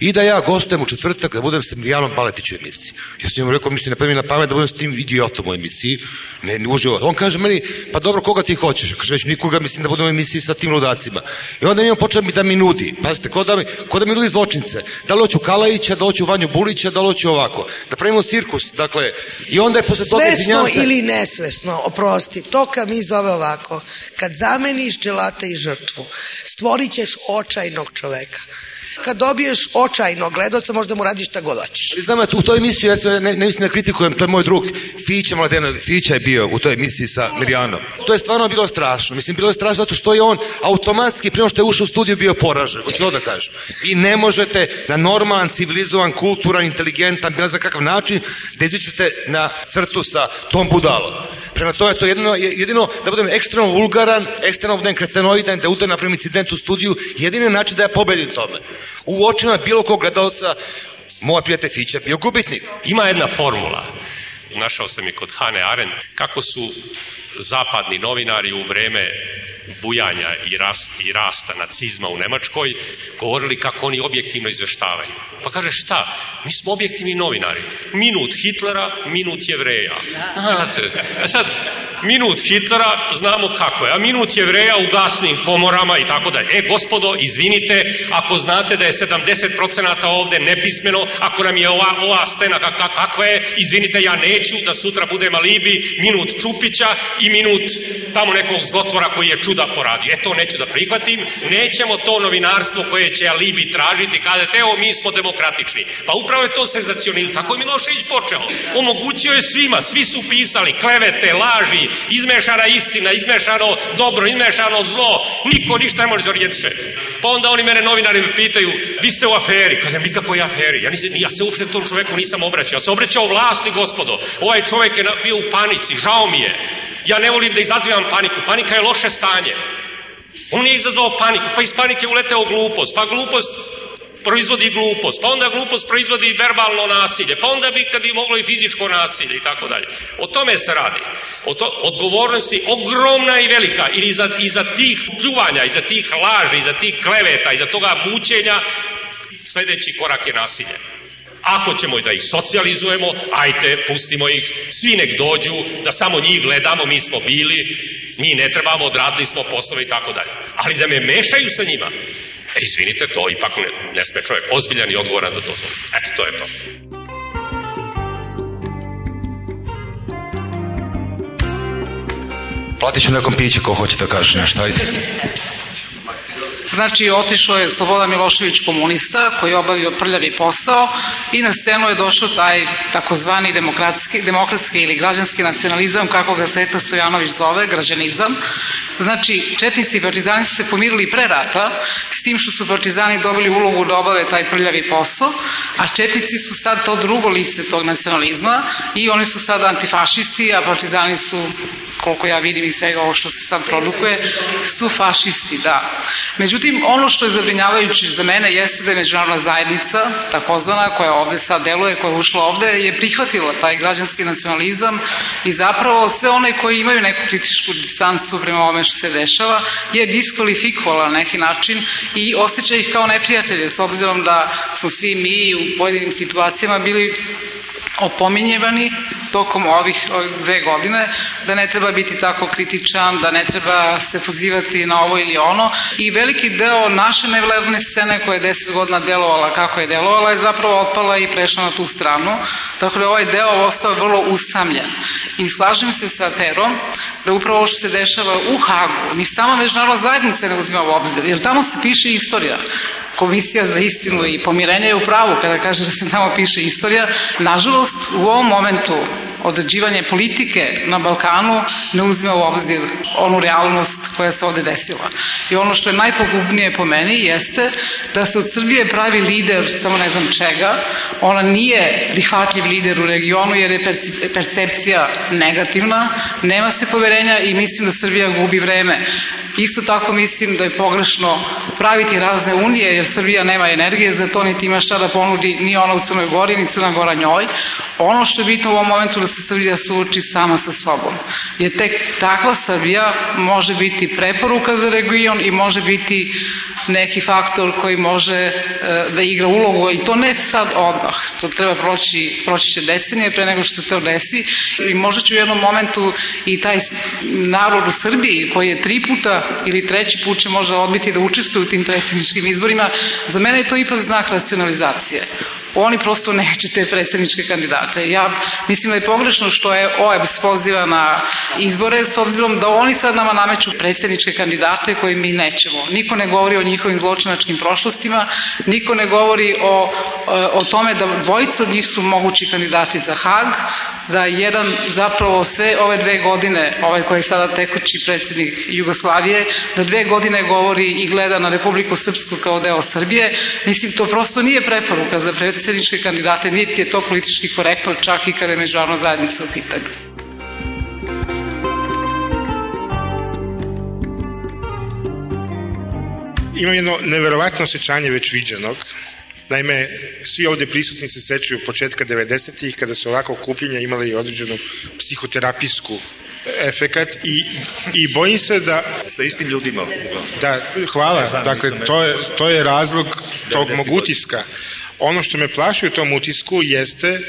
I da ja gostujem u četvrtak da budem sa Milijanom Baletiću u emisiji. Ja sam njemu rekao, mislim, ne prvi na pamet da budem s tim idiotom u emisiji. Ne, ne uživo. On kaže meni, pa dobro, koga ti hoćeš? Kaže, već nikoga, mislim da budem u emisiji sa tim ludacima. I onda mi on počeo da mi nudi. Pazite, ko da mi, ko da mi nudi zločince. Da li hoću Kalajića, da li hoću Vanju Bulića, da li hoću ovako. Da pravimo cirkus. Dakle, i onda je posle toga Svesno ili nesvesno, oprosti, to kad mi zove ovako, kad zameniš dželata i žrtvu, stvorit ćeš očajnog čoveka kad dobiješ očajno gledoca, možda mu radiš šta god hoćeš. Znam, u toj emisiji, recimo, ne, ne mislim da kritikujem, to je moj drug, Fića Mladena, Fića je bio u toj emisiji sa Mirjanom. To je stvarno bilo strašno. Mislim, bilo je strašno zato što je on automatski, prema što je ušao u studiju, bio poražen. Hoću da kažem. Vi ne možete na normalan, civilizovan, kulturan, inteligentan, ne znam kakav način, da izičete na crtu sa tom budalom. Prema tome, to je jedino, jedino da budem ekstremno vulgaran, ekstremno budem kretenoidan, da udar napravim incident u studiju, jedini način da ja pobedim tome. U očima bilo kog gledalca, moj prijatelj Fića bio gubitnik. Ima jedna formula, našao sam je kod Hane Arendt, kako su zapadni novinari u vreme bujanja i, rast, i rasta nacizma u Nemačkoj govorili kako oni objektivno izveštavaju. Pa kaže šta? Mi smo objektivni novinari. Minut Hitlera, minut jevreja. Znate, e sad, minut Hitlera znamo kako je, a minut jevreja u gasnim komorama i tako dalje. E, gospodo, izvinite, ako znate da je 70% ovde nepismeno, ako nam je ova, ova stena kakva je, izvinite, ja neću da sutra budem alibi minut Čupića i minut tamo nekog zlotvora koji je čuda poradio. E, to neću da prihvatim, nećemo to novinarstvo koje će alibi tražiti, kada evo, mi smo demokratični. Pa upravo je to senzacionilno. Tako je Milošević počeo. Omogućio je svima, svi su pisali klevete, laži, izmešana istina, izmešano dobro, izmešano zlo, niko ništa ne može zorijetiše. Pa onda oni mene novinari me pitaju, vi ste u aferi, kažem, je aferi, ja, nisam, ja se uopšte tom čoveku nisam obraćao, ja se obraćao vlasti, gospodo, ovaj čovek je bio u panici, žao mi je, ja ne volim da izazivam paniku, panika je loše stanje. On je izazvao paniku, pa iz panike uleteo glupost, pa glupost proizvodi glupost, pa onda glupost proizvodi verbalno nasilje, pa onda bi kad bi moglo i fizičko nasilje i tako dalje. O tome se radi. O to, odgovornost je ogromna i velika i iza, iza tih pljuvanja, iza tih laži, iza tih kleveta, iza toga mučenja, sledeći korak je nasilje. Ako ćemo da ih socijalizujemo, ajte, pustimo ih, svi nek dođu, da samo njih gledamo, mi smo bili, mi ne trebamo, odradili smo poslove i tako dalje. Ali da me mešaju sa njima, E, izvinite, to ipak ne, ne sme čovjek ozbiljan i odgovoran da zove. Eto, to je to. Platit ću nekom piće ko hoće da kaže nešto, ajde. Znači, otišao je Slobodan Milošević komunista koji je obavio prljavi posao i na scenu je došao taj takozvani demokratski, demokratski ili građanski nacionalizam, kako ga Sveta Stojanović zove, građanizam. Znači, četnici i partizani su se pomirili pre rata, s tim što su partizani dobili ulogu da obave taj prljavi posao, a četnici su sad to drugo lice tog nacionalizma i oni su sad antifašisti, a partizani su koliko ja vidim i svega ovo što se sad produkuje, su fašisti, da. Međutim, ono što je zabrinjavajuće za mene jeste da je međunarodna zajednica, takozvana, koja ovde sad deluje, koja je ušla ovde, je prihvatila taj građanski nacionalizam i zapravo sve one koji imaju neku kritičku distancu prema ovome što se dešava je diskvalifikovala na neki način i osjeća ih kao neprijatelje, s obzirom da smo svi mi u pojedinim situacijama bili opominjevani tokom ovih, dve godine, da ne treba biti tako kritičan, da ne treba se pozivati na ovo ili ono i veliki deo naše nevladne scene koja je deset godina delovala kako je delovala je zapravo otpala i prešla na tu stranu. Dakle, ovaj deo ostao vrlo usamljen. I slažem se sa Perom da upravo ovo što se dešava u Hagu, ni sama međunarodna zajednica ne uzima u obzir, jer tamo se piše istorija. Komisija za istinu i pomirenje je u pravu kada kaže da se tamo piše istorija. Nažalost, u ovom momentu određivanje politike na Balkanu ne uzima u obzir onu realnost koja se ovde desila. I ono što je najpogubnije po meni jeste da se od Srbije pravi lider, samo ne znam čega, ona nije prihvatljiv lider u regionu jer je percepcija negativna, nema se poverenja i mislim da Srbija gubi vreme. Isto tako mislim da je pogrešno praviti razne unije jer Srbija nema energije za to niti ima šta da ponudi ni ona u Crnoj Gori ni Crna Gora njoj. Ono što je bitno u ovom momentu da se Srbija suoči sama sa sobom. Jer tek takva Srbija može biti preporuka za region i može biti neki faktor koji može e, da igra ulogu i to ne sad odmah. To treba proći, proći će decenije pre nego što se to desi i možda će u jednom momentu i taj narod u Srbiji koji je tri puta ili treći put će možda odbiti da učestvuje u tim predsjedničkim izborima, za mene je to ipak znak racionalizacije oni prosto neće te predsjedničke kandidate. Ja mislim da je pogrešno što je OEBS poziva na izbore s obzirom da oni sad nama nameću predsjedničke kandidate koje mi nećemo. Niko ne govori o njihovim zločinačkim prošlostima, niko ne govori o, o tome da dvojica od njih su mogući kandidati za Hag, da jedan zapravo sve ove dve godine, ovaj koji je sada tekući predsjednik Jugoslavije, da dve godine govori i gleda na Republiku Srpsku kao deo Srbije. Mislim, to prosto nije preporuka za predsjedničke kandidate, niti je to politički korektno, čak i kada je međunarodna zajednica u pitanju. Imam jedno neverovatno osjećanje već viđenog, Naime, svi ovde prisutni se sećaju početka 90-ih kada su ovako kupljenja imali i određenu psihoterapijsku efekat i, i bojim se da... Sa istim ljudima. Da, hvala. Dakle, to je, to je razlog tog mog utiska. Ono što me plaši u tom utisku jeste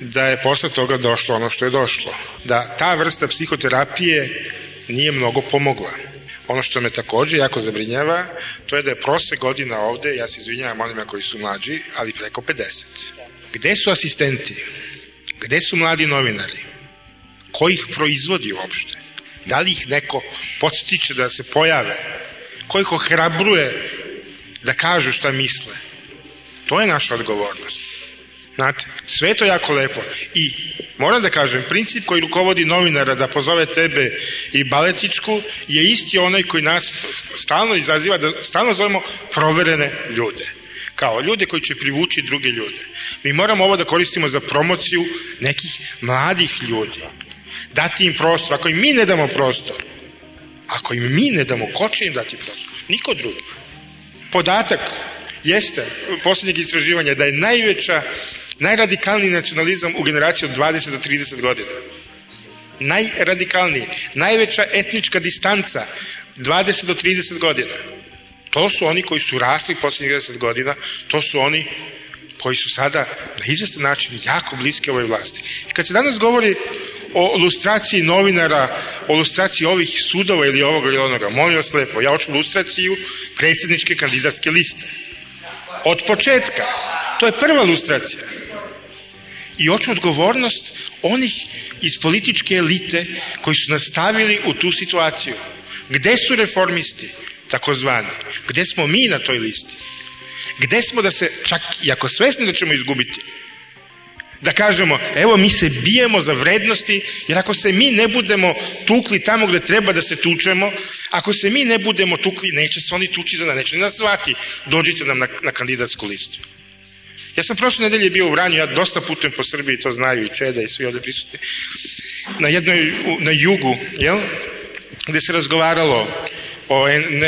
da je posle toga došlo ono što je došlo. Da ta vrsta psihoterapije nije mnogo pomogla. Ono što me takođe jako zabrinjava, to je da je prosek godina ovde, ja se izvinjavam onima koji su mlađi, ali preko 50. Gde su asistenti? Gde su mladi novinari? Ko ih proizvodi uopšte? Da li ih neko podstiče da se pojave? Ko ih ohrabruje da kažu šta misle? To je naša odgovornost. Znate, sve to jako lepo. I moram da kažem, princip koji rukovodi novinara da pozove tebe i baletičku je isti onaj koji nas stalno izaziva, da stalno zovemo proverene ljude kao ljude koji će privući druge ljude. Mi moramo ovo da koristimo za promociju nekih mladih ljudi. Dati im prostor. Ako im mi ne damo prostor, ako im mi ne damo, ko će im dati prostor? Niko drugi. Podatak jeste poslednjeg istraživanja da je najveća najradikalniji nacionalizam u generaciji od 20 do 30 godina. Najradikalniji, najveća etnička distanca 20 do 30 godina. To su oni koji su rasli poslednjih 10 godina, to su oni koji su sada na izvestan način jako bliski ovoj vlasti. I kad se danas govori o lustraciji novinara, o lustraciji ovih sudova ili ovoga ili onoga, molim vas lepo, ja hoću lustraciju predsjedničke kandidatske liste. Od početka. To je prva lustracija i hoću odgovornost onih iz političke elite koji su nastavili u tu situaciju. Gde su reformisti, takozvani? Gde smo mi na toj listi? Gde smo da se, čak i ako svesni da ćemo izgubiti, da kažemo, evo mi se bijemo za vrednosti, jer ako se mi ne budemo tukli tamo gde treba da se tučemo, ako se mi ne budemo tukli, neće se oni tući za nas, neće nas zvati, dođite nam na, na kandidatsku listu. Ja sam prošle nedelje bio u Vranju, ja dosta putujem po Srbiji, to znaju i Čeda i svi ovde prisutni, na jednoj, na jugu, jel? gde se razgovaralo o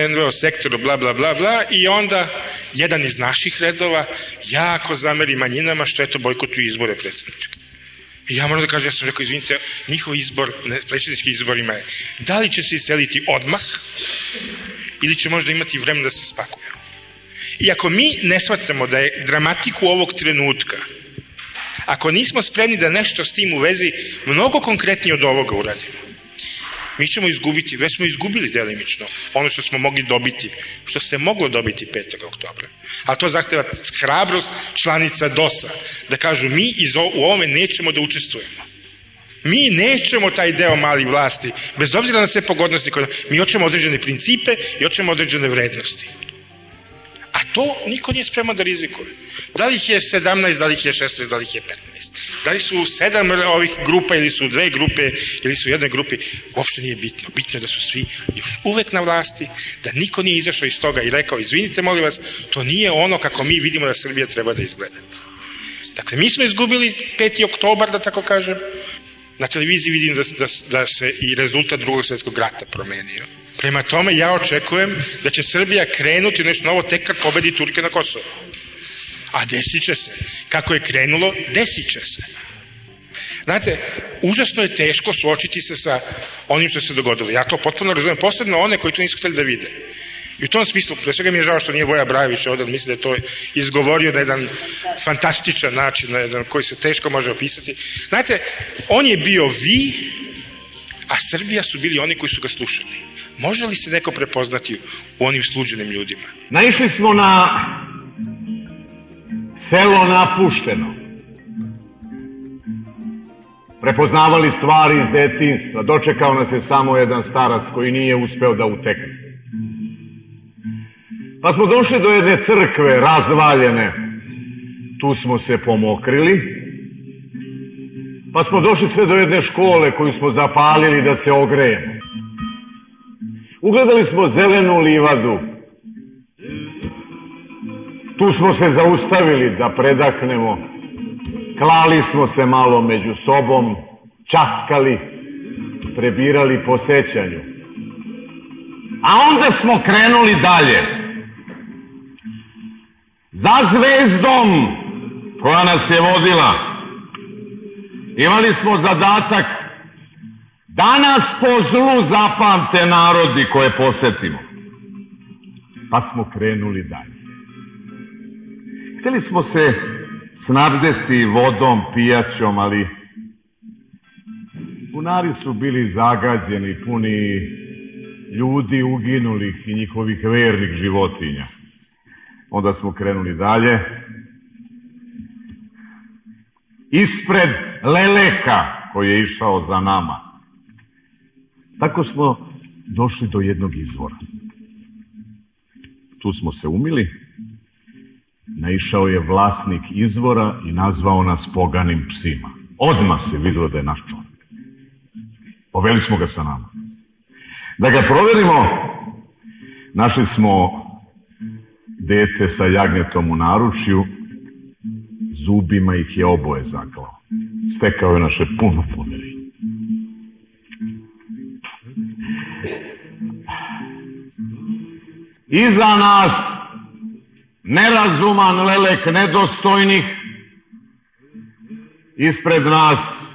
NVO sektoru, bla, bla, bla, bla, i onda jedan iz naših redova jako zameri manjinama što eto bojkotuju izbore predsedničke. I ja moram da kažem, ja sam rekao, izvinite, njihov izbor, predsjednički izborima je, da li će se iseliti odmah ili će možda imati vremena da se spakuju. I ako mi ne shvatamo da je dramatiku ovog trenutka, ako nismo spremni da nešto s tim u vezi mnogo konkretnije od ovoga uradimo, mi ćemo izgubiti, već smo izgubili delimično ono što smo mogli dobiti, što se moglo dobiti 5. oktobra. A to zahteva hrabrost članica DOS-a, da kažu mi iz o, u ovome nećemo da učestvujemo. Mi nećemo taj deo mali vlasti, bez obzira na sve pogodnosti, mi hoćemo određene principe i hoćemo određene vrednosti. A to niko nije spreman da rizikuje. Da li ih je 17, da li ih je 16, da li ih je 15. Da li su sedam ovih grupa ili su dve grupe ili su u jednoj grupi, uopšte nije bitno. Bitno je da su svi još uvek na vlasti, da niko nije izašao iz toga i rekao, izvinite molim vas, to nije ono kako mi vidimo da Srbija treba da izgleda. Dakle, mi smo izgubili 5. oktobar, da tako kažem, na televiziji vidim da, da, da se i rezultat drugog svetskog rata promenio. Prema tome ja očekujem da će Srbija krenuti nešto novo tek kad pobedi Turke na Kosovo. A desit će se. Kako je krenulo, desit će se. Znate, užasno je teško suočiti se sa onim što se dogodilo. Ja to potpuno razumijem, posebno one koji to nisu hteli da vide. I u tom smislu, pre svega mi je žao što nije Voja Brajević ovde, mislim da je to izgovorio na jedan fantastičan način, na jedan koji se teško može opisati. Znate, on je bio vi, a Srbija su bili oni koji su ga slušali. Može li se neko prepoznati u onim sluđenim ljudima? Naišli smo na selo napušteno. Prepoznavali stvari iz detinstva. Dočekao nas je samo jedan starac koji nije uspeo da utekne. Pa smo došli do jedne crkve razvaljene. Tu smo se pomokrili. Pa smo došli sve do jedne škole koju smo zapalili da se ogrejemo. Ugledali smo zelenu livadu. Tu smo se zaustavili da predahnemo. Klali smo se malo među sobom, časkali, prebirali po sećanju. A onda smo krenuli dalje. Za zvezdom koja nas je vodila. Imali smo zadatak Danas po zlu zapamte narodi koje posetimo. Pa smo krenuli dalje. Hteli smo se snabdeti vodom, pijaćom, ali bunari su bili zagađeni, puni ljudi uginulih i njihovih vernih životinja. Onda smo krenuli dalje. Ispred Leleka koji je išao za nama. Tako smo došli do jednog izvora. Tu smo se umili. Naišao je vlasnik izvora i nazvao nas poganim psima. Odmah se videlo da je naš čovjek. Poveli smo ga sa nama. Da ga proverimo, našli smo dete sa jagnjetom u naručju, zubima ih je oboje zaklao. Stekao je naše puno poverenje. Iza nas nerazuman lelek nedostojnih, ispred nas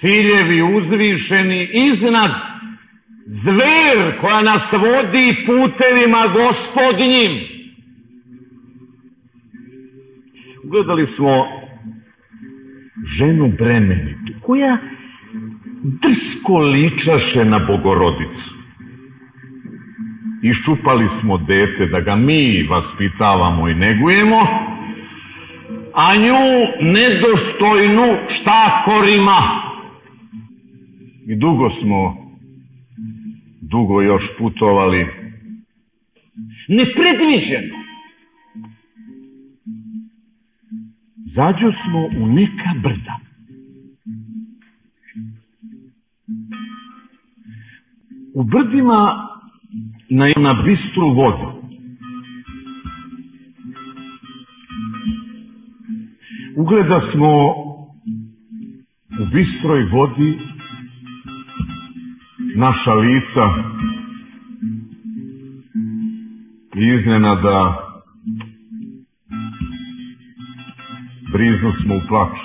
ciljevi uzvišeni, iznad zver koja nas vodi putevima gospodnjim. Ugledali smo ženu bremenitu, koja drsko ličaše na bogorodicu. Iščupali smo dete da ga mi vaspitavamo i negujemo, a nju nedostojnu štakorima. I dugo smo, dugo još putovali, nepredviđeno. Zađo smo u neka brda. U brdima na, na bistru vodu. Ugleda smo u bistroj vodi naša lica i iznenada brizno smo u plaću.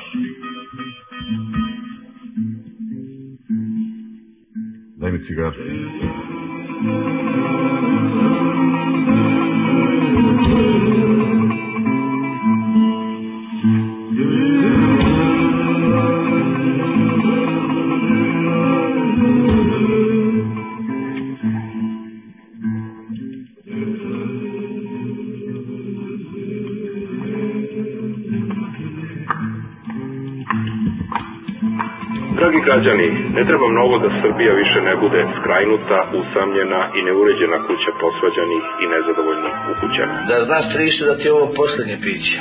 Daj mi cigaru. Skrajnuta, usamljena i neuređena kuća posvađanih i nezadovoljnih ukućana. Da znaš Triše da ti je ovo poslednje piće.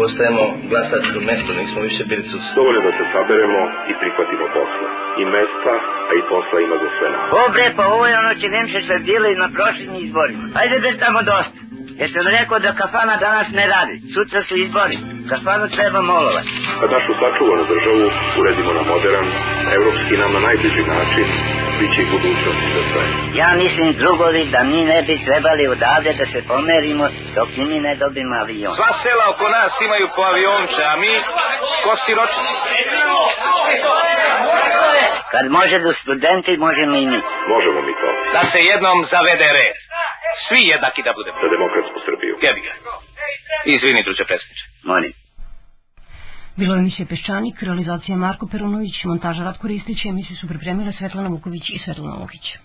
Postajemo glasačko mesto, nismo više bili sus. Dovoljno da se saberemo i prihvatimo posla. I mesta, a i posla ima za sve nas. O bre, pa ovo je ono će Nemče što je bilo i na prošlim izborima. Ajde bre tamo dosta. Jesam rekao da kafana danas ne radi. Sutra su izbori. Kafanu treba molovati. Kad našu sačuvanu državu uredimo na modern, evropski nam na najbliži način, bit će i budućnost za sve. Ja mislim drugovi da mi ne bi trebali odavde da se pomerimo dok i mi ne dobimo avion. Sva sela oko nas imaju po avionče, a mi ko siroči. Kad može do studenti, možemo i mi. Možemo mi to. Da se jednom zavede red. Svi jednaki da budemo. Za demokratsku Srbiju. Jebi ga. Izvini, druže predsjedniče. Molim. Bilo je emisija Peščanik, realizacija Marko Perunović, montaža Ratko Ristić, emisiju su pripremile Svetlana Vuković i Svetlana Lukić.